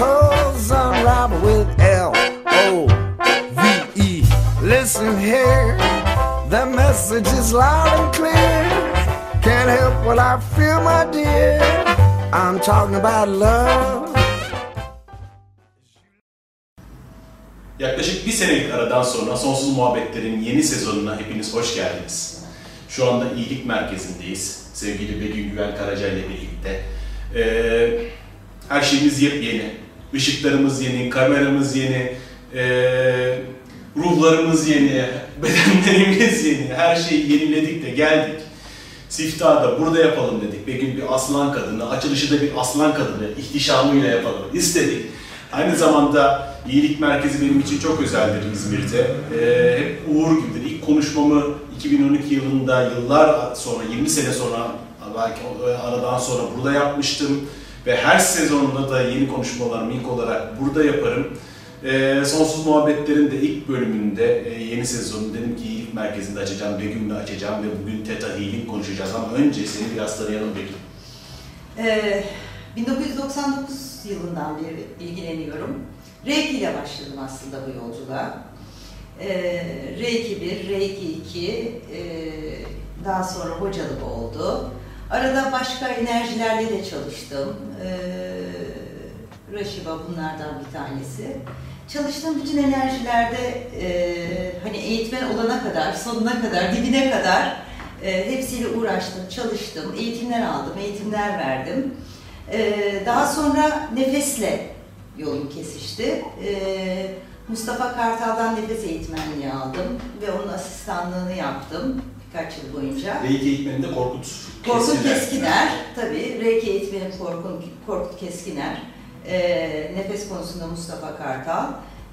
unravel with L O V E. Listen here, the message is loud and clear. Can't help what I feel, my dear. I'm talking about love. Yaklaşık bir senelik aradan sonra Sonsuz Muhabbetler'in yeni sezonuna hepiniz hoş geldiniz. Şu anda iyilik merkezindeyiz. Sevgili Begüm Güven Karaca ile birlikte. Ee, her şeyimiz yepyeni. Işıklarımız yeni, kameramız yeni, ee, ruhlarımız yeni, bedenlerimiz yeni. Her şeyi yeniledik de geldik. Siftahı da burada yapalım dedik. Begüm bir aslan kadını, açılışı da bir aslan kadını ihtişamıyla yapalım istedik. Aynı zamanda iyilik merkezi benim için çok özeldir İzmir'de. Ee, hep uğur gibidir. İlk konuşmamı 2012 yılında yıllar sonra, 20 sene sonra belki aradan sonra burada yapmıştım. Ve her sezonunda da yeni konuşmalarımı ilk olarak burada yaparım. Ee, Sonsuz Muhabbetler'in de ilk bölümünde e, yeni sezonu dedim ki iyilik merkezinde açacağım, Begüm'le açacağım ve bugün Teta Healing konuşacağız ama önce seni biraz tanıyalım Begüm. Ee, 1999 yılından beri ilgileniyorum. Reiki ile başladım aslında bu yolculuğa. Ee, Reiki 1, Reiki 2, e, daha sonra hocalık oldu. Arada başka enerjilerle de çalıştım. Ee, Rashiva bunlardan bir tanesi. Çalıştığım bütün enerjilerde e, hani eğitmen olana kadar, sonuna kadar, dibine kadar e, hepsiyle uğraştım, çalıştım, eğitimler aldım, eğitimler verdim. Ee, daha sonra nefesle yolum kesişti. Ee, Mustafa Kartal'dan nefes eğitmenliği aldım ve onun asistanlığını yaptım birkaç yıl boyunca. Reiki eğitmeninde Korkut Korkut Keskiner. Keskiner, tabii. Reiki eğitmenim Korkut, Korkut Keskiner. Ee, nefes konusunda Mustafa Kartal.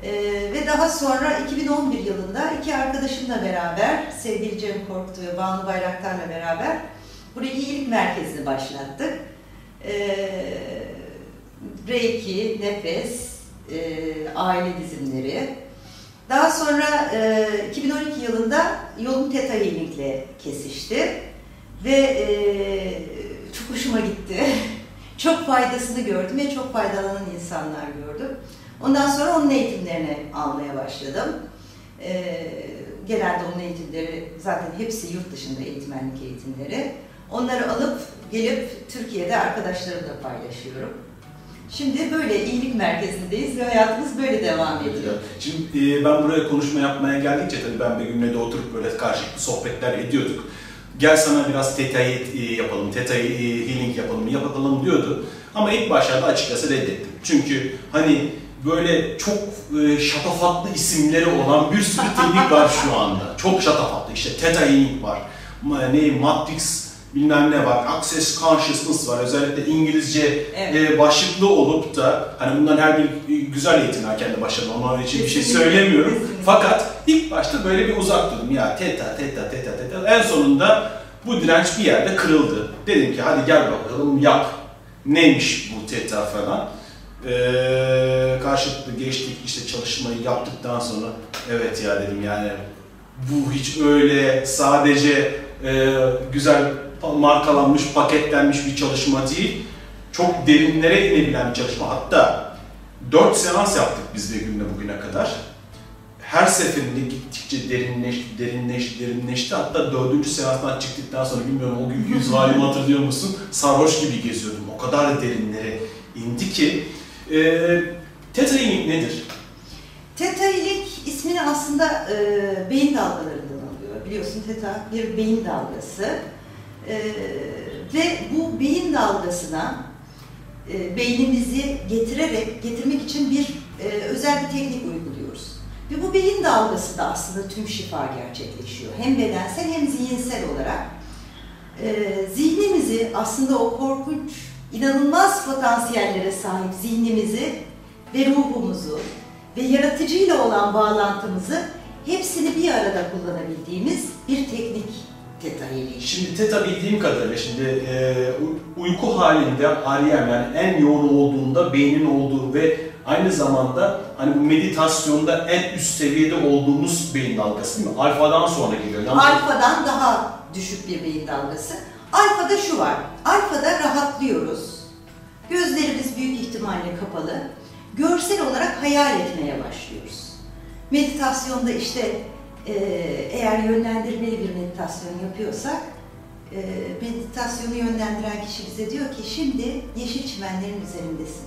Ee, ve daha sonra 2011 yılında iki arkadaşımla beraber, sevgili Cem Korkut ve Banu Bayraktar'la beraber buradaki iyilik merkezini başlattık. Ee, Reiki, nefes, e, aile dizimleri. Daha sonra e, 2012 yılında yolum Theta Healing'le kesişti. Ve e, çok hoşuma gitti. çok faydasını gördüm ve çok faydalanan insanlar gördüm. Ondan sonra onun eğitimlerini almaya başladım. E, genelde onun eğitimleri zaten hepsi yurt dışında eğitmenlik eğitimleri. Onları alıp gelip Türkiye'de arkadaşlarımla paylaşıyorum. Şimdi böyle iyilik merkezindeyiz ve hayatımız böyle devam ediyor. Şimdi e, ben buraya konuşma yapmaya geldikçe tabii ben Begüm'le de oturup böyle karşılıklı sohbetler ediyorduk. Gel sana biraz teta'yı e, yapalım, teta'yı e, healing yapalım, yapalım diyordu. Ama ilk başlarda açıkçası reddettim. Çünkü hani böyle çok e, şatafatlı isimleri olan bir sürü teknik var şu anda. Çok şatafatlı. İşte Theta Healing var, ne Matrix bilmem ne var, Access Consciousness var. Özellikle İngilizce Evet. e, başlıklı olup da hani bundan her bir güzel eğitimler kendi başlarına onlar için bir şey söylemiyorum. kesinlikle. Fakat ilk başta böyle bir uzak durdum. Ya teta teta teta teta. En sonunda bu direnç bir yerde kırıldı. Dedim ki hadi gel bakalım yap. Neymiş bu teta falan. Ee, karşılıklı geçtik işte çalışmayı yaptıktan sonra evet ya dedim yani bu hiç öyle sadece e, güzel markalanmış, paketlenmiş bir çalışma değil. Çok derinlere inebilen bir çalışma. Hatta 4 seans yaptık biz de günde bugüne kadar. Her seferinde gittikçe derinleşti, derinleşti, derinleşti. Hatta dördüncü seanstan çıktıktan sonra bilmiyorum o gün yüz halimi hatırlıyor musun? Sarhoş gibi geziyordum. O kadar derinlere indi ki. E, Theta Healing nedir? Theta Healing ismini aslında e, beyin dalgalarından alıyor. Biliyorsun Theta bir beyin dalgası. E, ve bu beyin dalgasına e, beynimizi getirerek, getirmek için bir e, özel bir teknik uyguluyoruz. Ve bu beyin dalgası da aslında tüm şifa gerçekleşiyor. Hem bedensel hem zihinsel olarak. E, zihnimizi aslında o korkunç, inanılmaz potansiyellere sahip zihnimizi ve ruhumuzu ve yaratıcıyla olan bağlantımızı hepsini bir arada kullanabildiğimiz bir teknik Teta Healing. Şimdi teta bildiğim kadarıyla şimdi e, uyku halinde REM yani en yoğun olduğunda beynin olduğu ve aynı zamanda hani bu meditasyonda en üst seviyede olduğumuz beyin dalgası değil mi? Alfadan sonra geliyor. Mı? Alfadan daha düşük bir beyin dalgası. Alfada şu var, alfada rahatlıyoruz. Gözlerimiz büyük ihtimalle kapalı. Görsel olarak hayal etmeye başlıyoruz. Meditasyonda işte e, eğer yönlendirmeli bir meditasyon yapıyorsak, e, meditasyonu yönlendiren kişi bize diyor ki şimdi yeşil çimenlerin üzerindesin.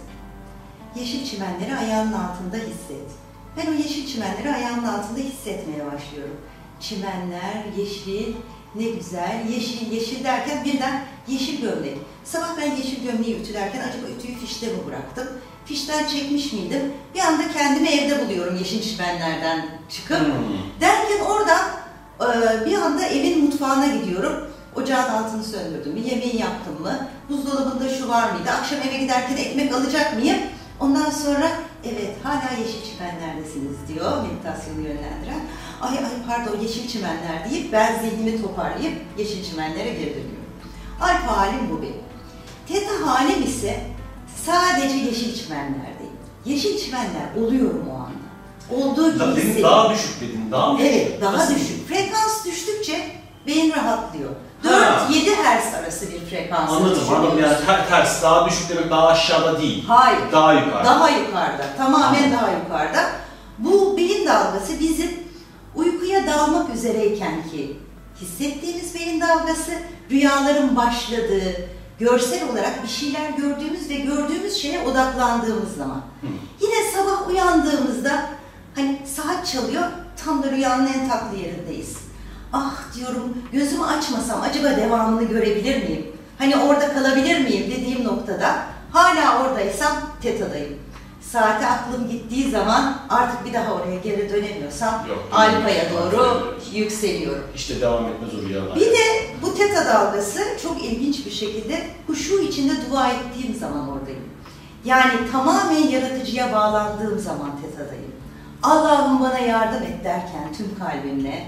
Yeşil çimenleri ayağının altında hisset. Ben o yeşil çimenleri ayağımın altında hissetmeye başlıyorum. Çimenler, yeşil, ne güzel, yeşil, yeşil derken birden yeşil gömlek. Sabah ben yeşil gömleği ütülerken acaba ütüyü fişte mi bıraktım? Fişten çekmiş miydim? Bir anda kendimi evde buluyorum yeşil çimenlerden çıkıp. Hmm. Derken oradan e, bir anda evin mutfağına gidiyorum. Ocağın altını söndürdüm mü, yemeği yaptım mı, buzdolabında şu var mıydı, akşam eve giderken ekmek alacak mıyım? Ondan sonra evet hala yeşil çimenlerdesiniz diyor meditasyonu yönlendiren. Ay ay pardon yeşil çimenler deyip ben zihnimi toparlayıp yeşil çimenlere geri dönüyorum. Alfa halim bu benim. Teta halim ise sadece yeşil çimenlerdeyim. Yeşil çimenler oluyorum o anda. Olduğu gibi demin hissediyorum. daha düşük dedin. Daha mı Evet, daha Nasıl? düşük. Frekans düştükçe beyin rahatlıyor. Ha. 4-7 Hz arası bir frekans. Anladım anladım yani ter- ters daha düşük demek daha aşağıda değil. Hayır. Daha yukarı. Daha yukarıda. Tamamen daha yukarıda. Bu beyin dalgası bizim uykuya dalmak üzereyken ki hissettiğimiz beyin dalgası rüyaların başladığı, görsel olarak bir şeyler gördüğümüz ve gördüğümüz şeye odaklandığımız zaman. Hı. Yine sabah uyandığımızda hani saat çalıyor, tam da rüyanın en tatlı yerindeyiz. Ah diyorum, gözümü açmasam acaba devamını görebilir miyim? Hani orada kalabilir miyim dediğim noktada hala oradaysam tetadayım. Saate aklım gittiği zaman artık bir daha oraya geri dönemiyorsam dönemiyorsun, doğru yükseliyorum. İşte devam etmez o rüyalar. Bir de bu teta dalgası çok ilginç bir şekilde huşu içinde dua ettiğim zaman oradayım. Yani tamamen yaratıcıya bağlandığım zaman tetadayım. Allah'ım bana yardım et derken tüm kalbimle,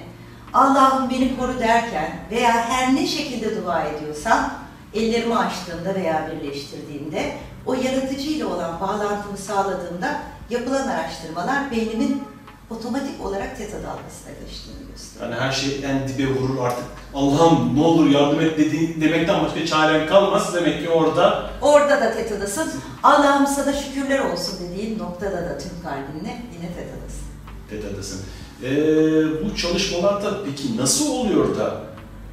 Allah'ım beni koru derken veya her ne şekilde dua ediyorsam ellerimi açtığımda veya birleştirdiğimde o yaratıcıyla olan bağlantımı sağladığımda yapılan araştırmalar beynimin otomatik olarak teta dalgasına geçtiğini gösteriyor. Yani her şey en dibe vurur artık. Allah'ım ne olur yardım et dediğin demekten başka çaren kalmaz. Demek ki orada Orada da tetadasın. Allah'ım sana şükürler olsun dediğin noktada da tüm kalbinle yine tetadasın. tetadasın. Ee, bu çalışmalarda peki nasıl oluyor da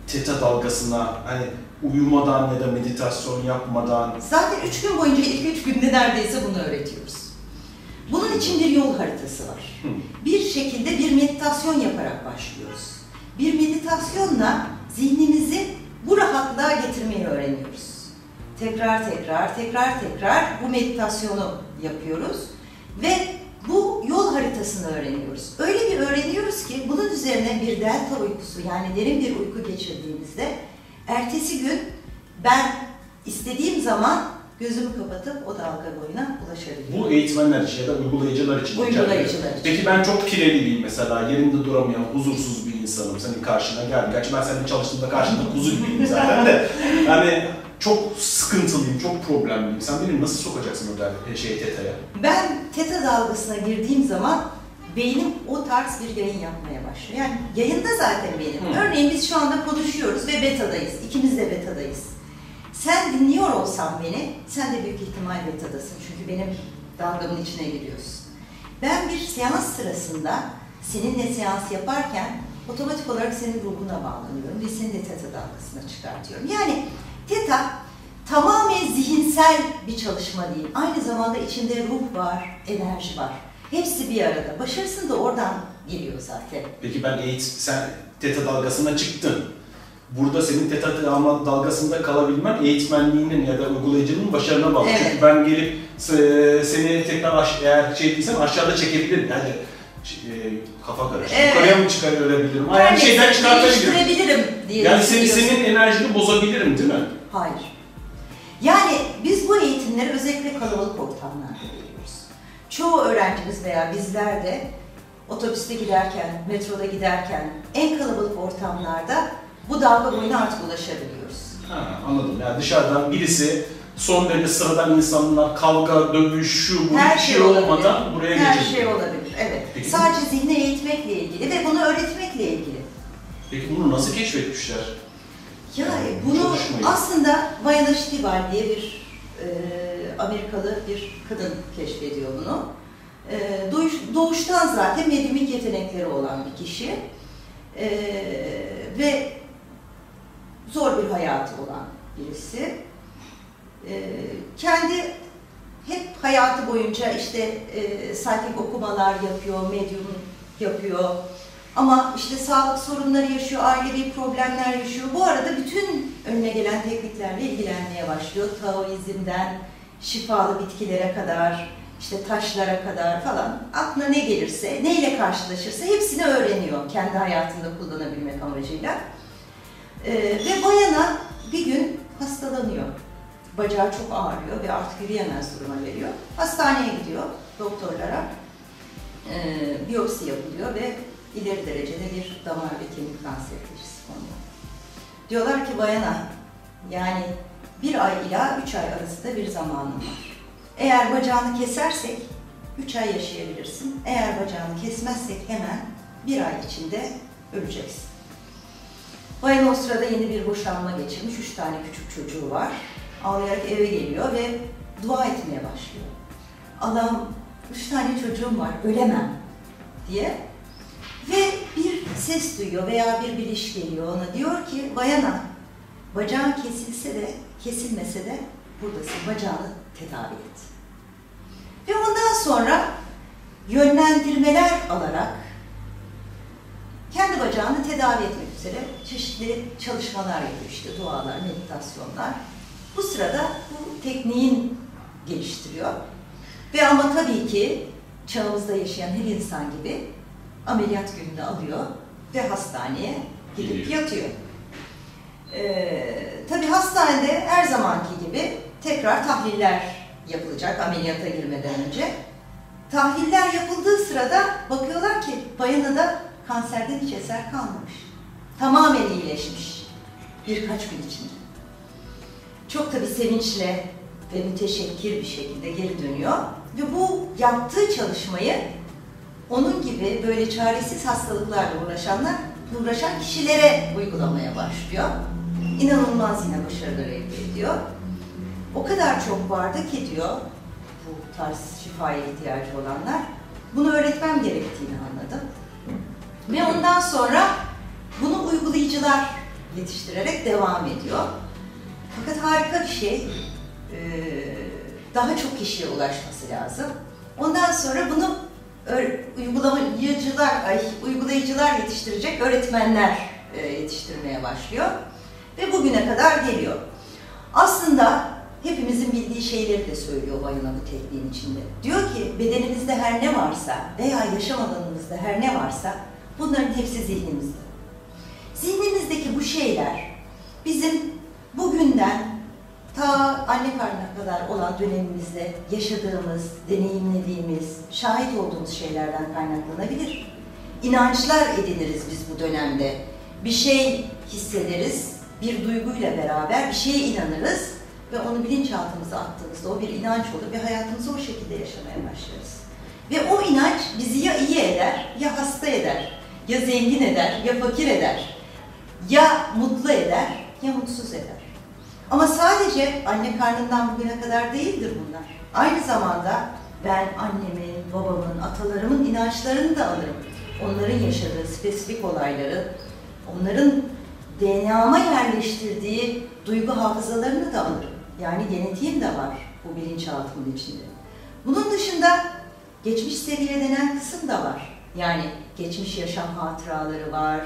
teta dalgasına hani uyumadan ya da meditasyon yapmadan Zaten üç gün boyunca ilk üç günde neredeyse bunu öğretiyoruz. Bunun için bir yol haritası var. Bir şekilde bir meditasyon yaparak başlıyoruz. Bir meditasyonla zihnimizi bu rahatlığa getirmeyi öğreniyoruz. Tekrar tekrar, tekrar tekrar bu meditasyonu yapıyoruz ve bu yol haritasını öğreniyoruz. Öyle bir öğreniyoruz ki bunun üzerine bir delta uykusu yani derin bir uyku geçirdiğimizde ertesi gün ben istediğim zaman gözümü kapatıp o dalga boyuna ulaşabilirim. bu eğitmenler için ya da uygulayıcılar için. Uygulayıcılar için. Peki ben çok pireliyim mesela, yerinde duramayan, huzursuz bir insanım. Senin karşına geldim. Gerçi ben seninle çalıştığımda karşında kuzu gibiyim zaten de. Yani çok sıkıntılıyım, çok problemliyim. Sen beni nasıl sokacaksın o şey teta'ya? Ben teta dalgasına girdiğim zaman beynim o tarz bir yayın yapmaya başlıyor. Yani yayında zaten benim. Hı. Örneğin biz şu anda konuşuyoruz ve betadayız. İkimiz de betadayız. Sen dinliyor olsan beni, sen de büyük ihtimal betadasın. Çünkü benim dalgamın içine giriyorsun. Ben bir seans sırasında seninle seans yaparken otomatik olarak senin ruhuna bağlanıyorum ve seni de teta dalgasına çıkartıyorum. Yani teta tamamen zihinsel bir çalışma değil. Aynı zamanda içinde ruh var, enerji var. Hepsi bir arada. Başarısın da oradan geliyor zaten. Peki ben eğit sen teta dalgasına çıktın. Burada senin teta dalga- dalgasında kalabilmen eğitmenliğinin ya da uygulayıcının başarına bağlı. Evet. Çünkü ben gelip seni tekrar aş- eğer şey değilsem aşağıda çekebilirim. Yani e, kafa karıştı. Evet. Yukarıya mı çıkarabilirim? Aynı Yani şeyden çıkartabilirim. Diye Yani senin, senin enerjini bozabilirim değil mi? Hayır. Yani biz bu eğitimleri özellikle kalabalık ortamlarda veriyoruz. Çoğu öğrencimiz veya bizler de otobüste giderken, metroda giderken en kalabalık ortamlarda bu dalga boyuna artık ulaşabiliyoruz. Ha, anladım. Yani dışarıdan birisi son derece sıradan insanlar kavga, dövüş, şu bu Her şey şey olabilir. olmadan buraya Her geçebiliyor. şey olabilir, evet. Peki. Sadece zihni eğitmekle ilgili ve bunu öğretmekle ilgili. Peki bunu nasıl keşfetmişler? Yani Yani bunu aslında Viola Stiebel diye bir e, Amerikalı bir kadın keşfediyor bunu. E, doğuş, doğuştan zaten medyumik yetenekleri olan bir kişi E, ve zor bir hayatı olan birisi. E, kendi hep hayatı boyunca işte e, psychic okumalar yapıyor, medyum yapıyor, ama işte sağlık sorunları yaşıyor, ailevi problemler yaşıyor. Bu arada bütün önüne gelen tekniklerle ilgilenmeye başlıyor. Taoizmden şifalı bitkilere kadar, işte taşlara kadar falan. Aklına ne gelirse, neyle karşılaşırsa hepsini öğreniyor kendi hayatında kullanabilmek amacıyla. Ee, ve Bayana bir gün hastalanıyor. Bacağı çok ağrıyor ve artık yürüyemez duruma geliyor. Hastaneye gidiyor doktorlara. Ee, biyopsi yapılıyor ve ileri derecede bir damar ve kemik kanseri teşhisi konuyor. Diyorlar ki bayana yani bir ay ila üç ay arasında bir zamanın var. Eğer bacağını kesersek üç ay yaşayabilirsin. Eğer bacağını kesmezsek hemen bir ay içinde öleceksin. Bayan o sırada yeni bir boşanma geçirmiş. Üç tane küçük çocuğu var. Ağlayarak eve geliyor ve dua etmeye başlıyor. Allah'ım üç tane çocuğum var, ölemem diye ve bir ses duyuyor veya bir biliş geliyor ona. Diyor ki bayana bacağın kesilse de kesilmese de buradasın bacağını tedavi et. Ve ondan sonra yönlendirmeler alarak kendi bacağını tedavi etmek üzere çeşitli çalışmalar yapıyor işte dualar, meditasyonlar. Bu sırada bu tekniğin geliştiriyor. Ve ama tabii ki çağımızda yaşayan her insan gibi ameliyat gününü alıyor ve hastaneye gidip yatıyor. Ee, tabii hastanede her zamanki gibi tekrar tahliller yapılacak ameliyata girmeden önce. Tahliller yapıldığı sırada bakıyorlar ki bayanada kanserden hiç eser kalmamış. Tamamen iyileşmiş birkaç gün içinde. Çok tabii sevinçle ve müteşekkir bir şekilde geri dönüyor. Ve bu yaptığı çalışmayı onun gibi böyle çaresiz hastalıklarla uğraşanlar, uğraşan kişilere uygulamaya başlıyor. İnanılmaz yine başarılar elde ediyor. O kadar çok vardı ki diyor, bu tarz şifaya ihtiyacı olanlar, bunu öğretmem gerektiğini anladım. Ve ondan sonra bunu uygulayıcılar yetiştirerek devam ediyor. Fakat harika bir şey, daha çok kişiye ulaşması lazım. Ondan sonra bunu uygulayıcılar, ay, uygulayıcılar yetiştirecek öğretmenler yetiştirmeye başlıyor. Ve bugüne kadar geliyor. Aslında hepimizin bildiği şeyleri de söylüyor Bayana bu tekniğin içinde. Diyor ki bedenimizde her ne varsa veya yaşam alanımızda her ne varsa bunların hepsi zihnimizde. Zihnimizdeki bu şeyler bizim bugünden ta anne karnına kadar olan dönemimizde yaşadığımız, deneyimlediğimiz, şahit olduğumuz şeylerden kaynaklanabilir. İnançlar ediniriz biz bu dönemde. Bir şey hissederiz, bir duyguyla beraber bir şeye inanırız ve onu bilinçaltımıza attığımızda o bir inanç olur ve hayatımızı o şekilde yaşamaya başlarız. Ve o inanç bizi ya iyi eder, ya hasta eder, ya zengin eder, ya fakir eder, ya mutlu eder, ya mutsuz eder. Ama sadece anne karnından bugüne kadar değildir bunlar. Aynı zamanda ben annemin, babamın, atalarımın inançlarını da alırım. Onların yaşadığı spesifik olayları, onların DNA'ma yerleştirdiği duygu hafızalarını da alırım. Yani genetiğim de var bu bilinçaltımın içinde. Bunun dışında geçmiş seviye denen kısım da var. Yani geçmiş yaşam hatıraları var.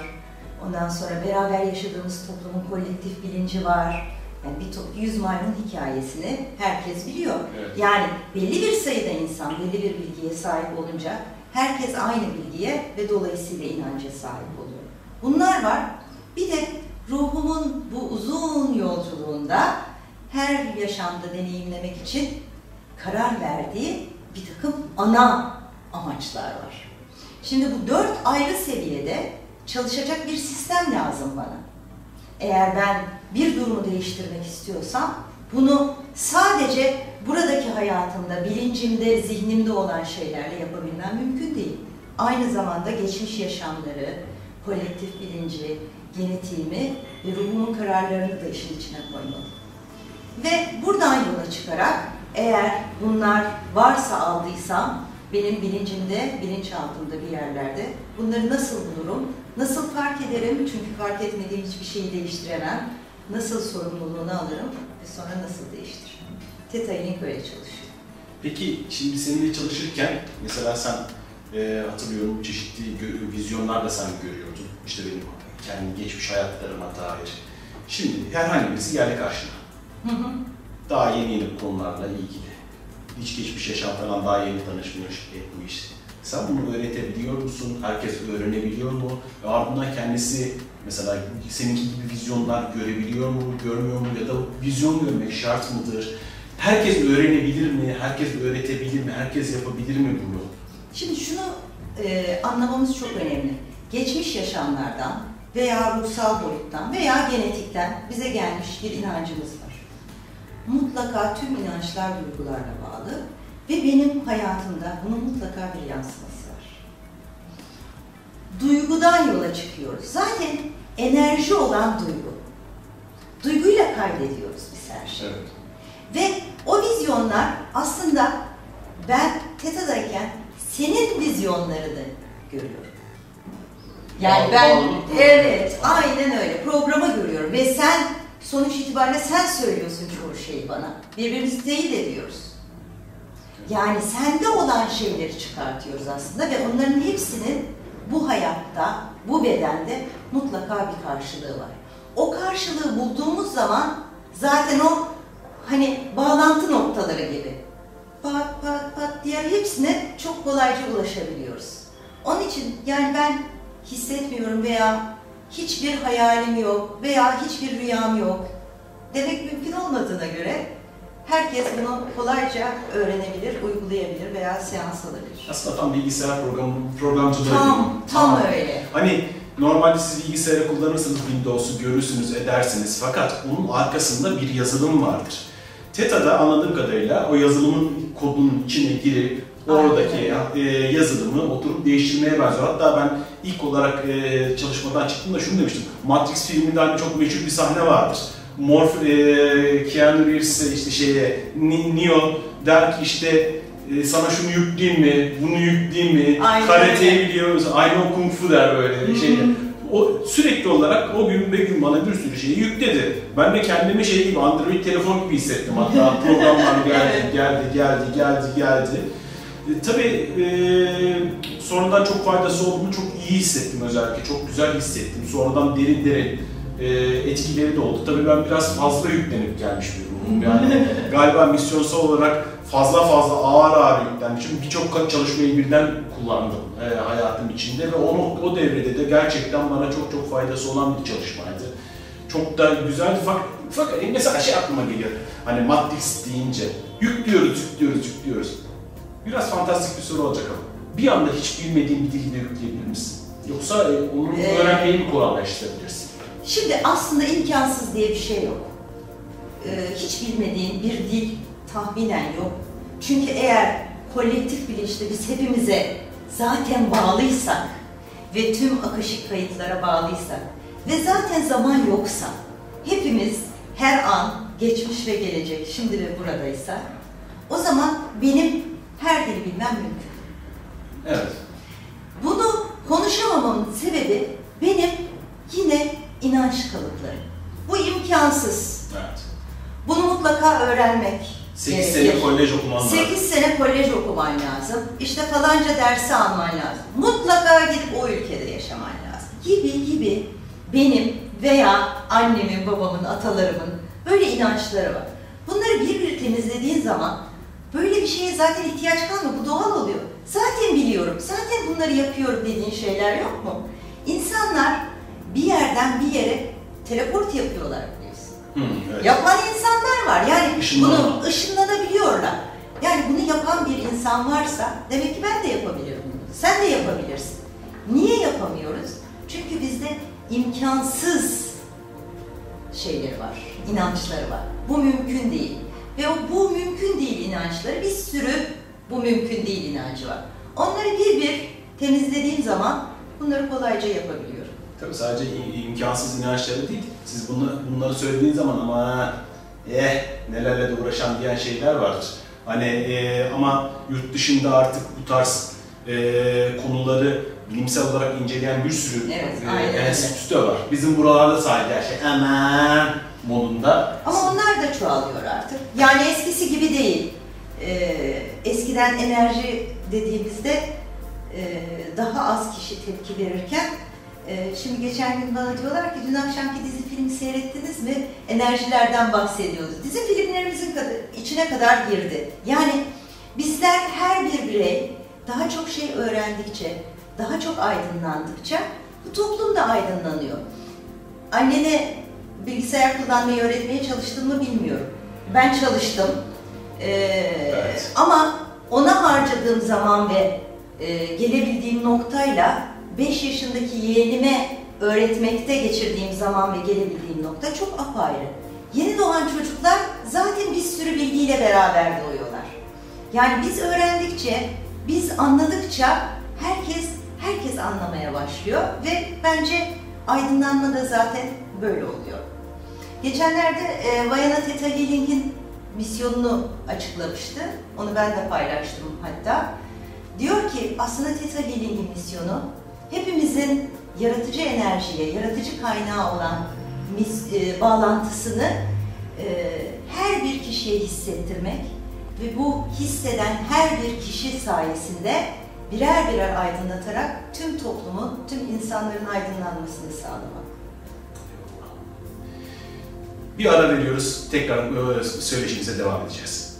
Ondan sonra beraber yaşadığımız toplumun kolektif bilinci var. Yani bir top, yüz maymun hikayesini herkes biliyor. Evet. Yani belli bir sayıda insan belli bir bilgiye sahip olunca herkes aynı bilgiye ve dolayısıyla inanca sahip oluyor. Bunlar var. Bir de ruhumun bu uzun yolculuğunda her yaşamda deneyimlemek için karar verdiği bir takım ana amaçlar var. Şimdi bu dört ayrı seviyede çalışacak bir sistem lazım bana. Eğer ben bir durumu değiştirmek istiyorsam bunu sadece buradaki hayatımda, bilincimde, zihnimde olan şeylerle yapabilmem mümkün değil. Aynı zamanda geçmiş yaşamları, kolektif bilinci, genetiğimi ve ruhumun kararlarını da işin içine koymalı. Ve buradan yola çıkarak eğer bunlar varsa aldıysam benim bilincimde, bilinçaltımda bir yerlerde bunları nasıl bulurum, nasıl fark ederim çünkü fark etmediğim hiçbir şeyi değiştiremem, nasıl sorumluluğunu alırım ve sonra nasıl değiştiririm. Theta Healing böyle çalışıyor. Peki şimdi seninle çalışırken mesela sen e, hatırlıyorum çeşitli vizyonlar da sen görüyordun. İşte benim kendi geçmiş hayatlarıma dair. Şimdi herhangi birisi geldi karşına. Hı hı. Daha yeni yeni konularla ilgili. Hiç geçmiş yaşam falan daha yeni tanışmış, etmiş. Sen bunu öğretebiliyor musun? Herkes öğrenebiliyor mu? Ve ardından kendisi mesela seninki gibi vizyonlar görebiliyor mu, görmüyor mu? Ya da vizyon görmek şart mıdır? Herkes öğrenebilir mi? Herkes öğretebilir mi? Herkes yapabilir mi bunu? Şimdi şunu e, anlamamız çok önemli. Geçmiş yaşamlardan veya ruhsal boyuttan veya genetikten bize gelmiş bir inancımız var. Mutlaka tüm inançlar duygularla bağlı ve benim hayatımda bunun mutlaka bir yansıması var. Duygudan yola çıkıyoruz. Zaten enerji olan duygu. Duyguyla kaydediyoruz biz her şeyi. Evet. Ve o vizyonlar aslında ben TETA'dayken senin vizyonlarını görüyorum. Yani ben, evet, aynen öyle. Programı görüyorum ve sen sonuç itibariyle sen söylüyorsun çoğu şeyi bana. Birbirimizi teyit ediyoruz. Yani sende olan şeyleri çıkartıyoruz aslında ve onların hepsinin bu hayatta, bu bedende mutlaka bir karşılığı var. O karşılığı bulduğumuz zaman zaten o hani bağlantı noktaları gibi pat pat pat diye hepsine çok kolayca ulaşabiliyoruz. Onun için yani ben hissetmiyorum veya hiçbir hayalim yok veya hiçbir rüyam yok demek mümkün olmadığına göre herkes bunu kolayca öğrenebilir, uygulayabilir veya seans alabilir. Aslında tam bilgisayar programı, programcılığı gibi. Tam, tam öyle. Hani normalde siz bilgisayarı kullanırsınız, Windows'u görürsünüz, edersiniz. Fakat onun arkasında bir yazılım vardır. TETA'da anladığım kadarıyla o yazılımın kodunun içine girip oradaki e, yazılımı oturup değiştirmeye benziyor. Hatta ben ilk olarak e, çalışmadan çıktığımda şunu demiştim. Matrix filminde hani çok meşhur bir sahne vardır. Morph, e, Keanu Reeves işte şeye, Neo der ki işte e, sana şunu yükleyeyim mi, bunu yükleyeyim mi, Aynen karateyi biliyoruz, I know kung fu der böyle bir şeyde. O sürekli olarak o gün be gün bana bir sürü şeyi yükledi. Ben de kendimi şey gibi Android telefon gibi hissettim hatta programlar geldi, geldi, geldi, geldi, geldi. E, tabii e, sonradan çok faydası olduğunu çok iyi hissettim özellikle, çok güzel hissettim. Sonradan derin derin e, etkileri de oldu. Tabii ben biraz fazla yüklenip gelmiş bir ruhum. Yani galiba misyonsal olarak fazla fazla ağır ağır yüklenmişim. Birçok çalışmayı birden kullandım e, hayatım içinde ve o, o devrede de gerçekten bana çok çok faydası olan bir çalışmaydı. Çok da güzeldi fakat, fakat mesela şey aklıma geliyor. Hani Matrix deyince yüklüyoruz, yüklüyoruz, yüklüyoruz. Biraz fantastik bir soru olacak ama bir anda hiç bilmediğin bir dili de yükleyebilir misin? Yoksa e, onu Ee, öğrenmeyi mi kolaylaştırabilirsin? Şimdi aslında imkansız diye bir şey yok. Ee, hiç bilmediğin bir dil tahminen yok. Çünkü eğer kolektif bilinçte biz hepimize zaten bağlıysak ve tüm akışık kayıtlara bağlıysak ve zaten zaman yoksa hepimiz her an geçmiş ve gelecek şimdi ve buradaysa o zaman benim her dili bilmem mümkün. Evet. Bunu konuşamamamın sebebi benim yine inanç kalıplarım. Bu imkansız. Evet. Bunu mutlaka öğrenmek 8 gerekir. sene kolej okuman lazım. 8 sene kolej okuman lazım. İşte falanca dersi alman lazım. Mutlaka gidip o ülkede yaşaman lazım. Gibi gibi benim veya annemin, babamın, atalarımın böyle inançları var. Bunları bir bir temizlediğin zaman böyle bir şeye zaten ihtiyaç kalmıyor. Bu doğal oluyor. Zaten biliyorum, zaten bunları yapıyorum dediğin şeyler yok mu? İnsanlar bir yerden bir yere teleport yapıyorlar biliyorsun. Hı, evet. Yapan insanlar var. Yani Işınlanma. bunu ışınlanabiliyorlar. Yani bunu yapan bir insan insan varsa demek ki ben de yapabilirim bunu. Sen de yapabilirsin. Niye yapamıyoruz? Çünkü bizde imkansız şeyleri var, inançları var. Bu mümkün değil. Ve o bu mümkün değil inançları bir sürü bu mümkün değil inancı var. Onları bir bir temizlediğim zaman bunları kolayca yapabiliyorum. Tabii sadece im- imkansız inançları değil. Siz bunu, bunları söylediğiniz zaman ama eh nelerle de uğraşan diyen şeyler vardır. Hani eh, ama yurt dışında artık bu tarz eh, konuları bilimsel olarak inceleyen bir sürü Evet, eh, aynen öyle. enstitü de var. Bizim buralarda sadece her şey aman modunda. Ama onlar da çoğalıyor artık. Yani eskisi gibi değil. Ee, eskiden enerji dediğimizde e, daha az kişi tepki verirken e, şimdi geçen gün bana diyorlar ki dün akşamki dizi filmi seyrettiniz mi? Enerjilerden bahsediyoruz. Dizi filmlerimizin içine kadar girdi. Yani bizler her bir birey daha çok şey öğrendikçe, daha çok aydınlandıkça bu toplum da aydınlanıyor. Annene bilgisayar kullanmayı öğretmeye çalıştın mı bilmiyorum. Ben çalıştım. Ee, Evet. Ama ona harcadığım zaman ve e, gelebildiğim noktayla 5 yaşındaki yeğenime öğretmekte geçirdiğim zaman ve gelebildiğim nokta çok apayrı. Yeni doğan çocuklar zaten bir sürü bilgiyle beraber doğuyorlar. Yani biz öğrendikçe, biz anladıkça herkes herkes anlamaya başlıyor ve bence aydınlanma da zaten böyle oluyor. Geçenlerde e, Vayana Theta Healing'in misyonunu açıklamıştı. Onu ben de paylaştım hatta. Diyor ki aslında Theta Healing'in misyonu hepimizin yaratıcı enerjiye, yaratıcı kaynağı olan mis, e, bağlantısını e, her bir kişiye hissettirmek ve bu hisseden her bir kişi sayesinde birer birer aydınlatarak tüm toplumun, tüm insanların aydınlanmasını sağlamak. Bir ara veriyoruz. Tekrar e, söyleşimize devam edeceğiz.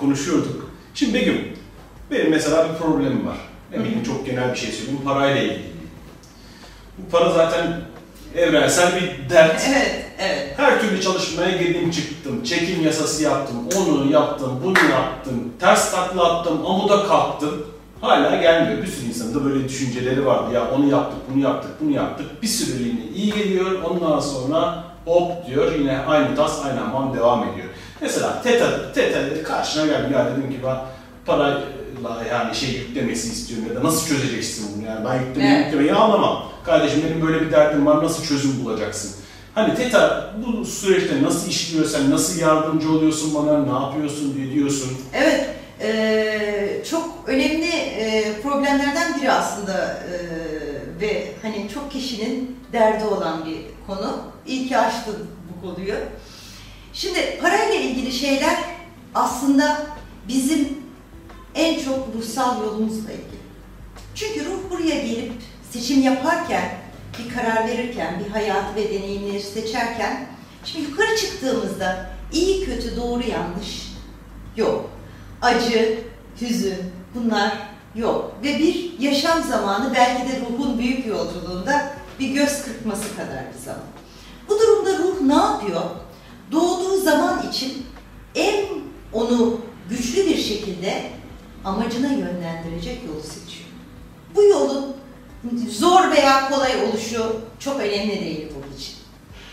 Konuşuyorduk. Şimdi Begüm, benim mesela bir problemim var. Bileyim çok genel bir şey söyleyeyim, parayla ilgili. Bu para zaten evrensel bir dert. Evet, evet. Her türlü çalışmaya girdim çıktım. Çekim yasası yaptım, onu yaptım, bunu yaptım. Ters takla attım, amuda kalktım. Hala gelmiyor. Bir sürü insanın da böyle düşünceleri vardı. Ya onu yaptık, bunu yaptık, bunu yaptık. Bir süreliğine iyi geliyor. Ondan sonra hop diyor yine aynı tas, aynı hamam devam ediyor. Mesela TETA, TETA karşına geldi. Ya dedim ki ben parayla yani şey yüklemesi istiyorum ya da nasıl çözeceksin bunu yani ben yüklemeyi Evet. yüklemeyi anlamam. Kardeşim benim böyle bir derdim var nasıl çözüm bulacaksın? Hani TETA bu süreçte nasıl işliyor sen, nasıl yardımcı oluyorsun bana, ne yapıyorsun, ne diyorsun? Evet, eee, çok önemli eee, problemlerden biri aslında eee, ve hani çok kişinin derdi olan bir konu. İyi ki açtın bu konuyu. Şimdi parayla ilgili şeyler aslında bizim en çok ruhsal yolumuzla ilgili. Çünkü ruh buraya gelip seçim yaparken, bir karar verirken, bir hayatı ve deneyimleri seçerken, şimdi yukarı çıktığımızda iyi, kötü, doğru, yanlış yok. Acı, hüzün bunlar yok. Ve bir yaşam zamanı belki de ruhun büyük yolculuğunda bir göz kırpması kadar bir zaman. Bu durumda ruh ne yapıyor? Doğduğu zaman için en onu güçlü bir şekilde amacına yönlendirecek yolu seçiyor. Bu yolun zor veya kolay oluşu çok önemli değil bunun için.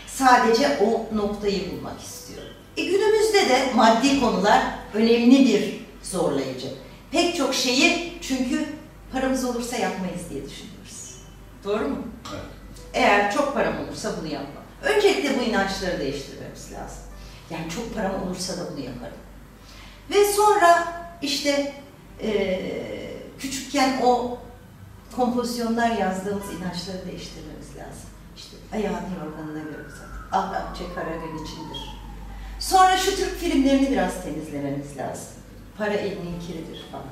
Sadece o noktayı bulmak istiyor. E günümüzde de maddi konular önemli bir zorlayıcı. Pek çok şeyi çünkü paramız olursa yapmayız diye düşünüyoruz. Doğru mu? Evet. Eğer çok param olursa bunu yapmam. Öncelikle bu inançları değiştirmemiz lazım. Yani çok param olursa da bunu yaparım. Ve sonra işte eee, küçükken o kompozisyonlar yazdığımız inançları değiştirmemiz lazım. İşte ayağını yorganına göre uzat. Ah akçe kara gün içindir. Sonra şu Türk filmlerini biraz temizlememiz lazım. Para elinin kiridir falan.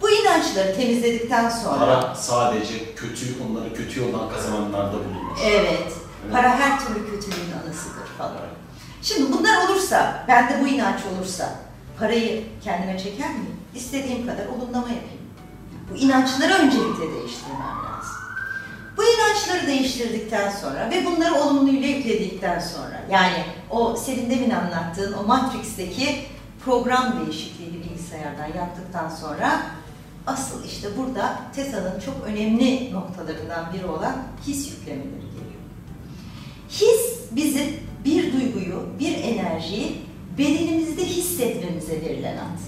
Bu inançları temizledikten sonra... Para sadece kötü, onları kötü yoldan kazananlarda bulunur. Evet. Para her türlü kötülüğün anasıdır falan. Şimdi bunlar olursa, bende bu inanç olursa parayı kendime çeker miyim? İstediğim kadar olumlama yapayım. Bu inançları öncelikle değiştirmem lazım. Bu inançları değiştirdikten sonra ve bunları olumluyla yükledikten sonra yani o senin demin anlattığın o Matrix'teki program değişikliğini bilgisayardan yaptıktan sonra asıl işte burada TESA'nın çok önemli noktalarından biri olan his yüklemeleri geliyor. His bizim bir duyguyu, bir enerjiyi bedenimizde hissetmemize verilen ad.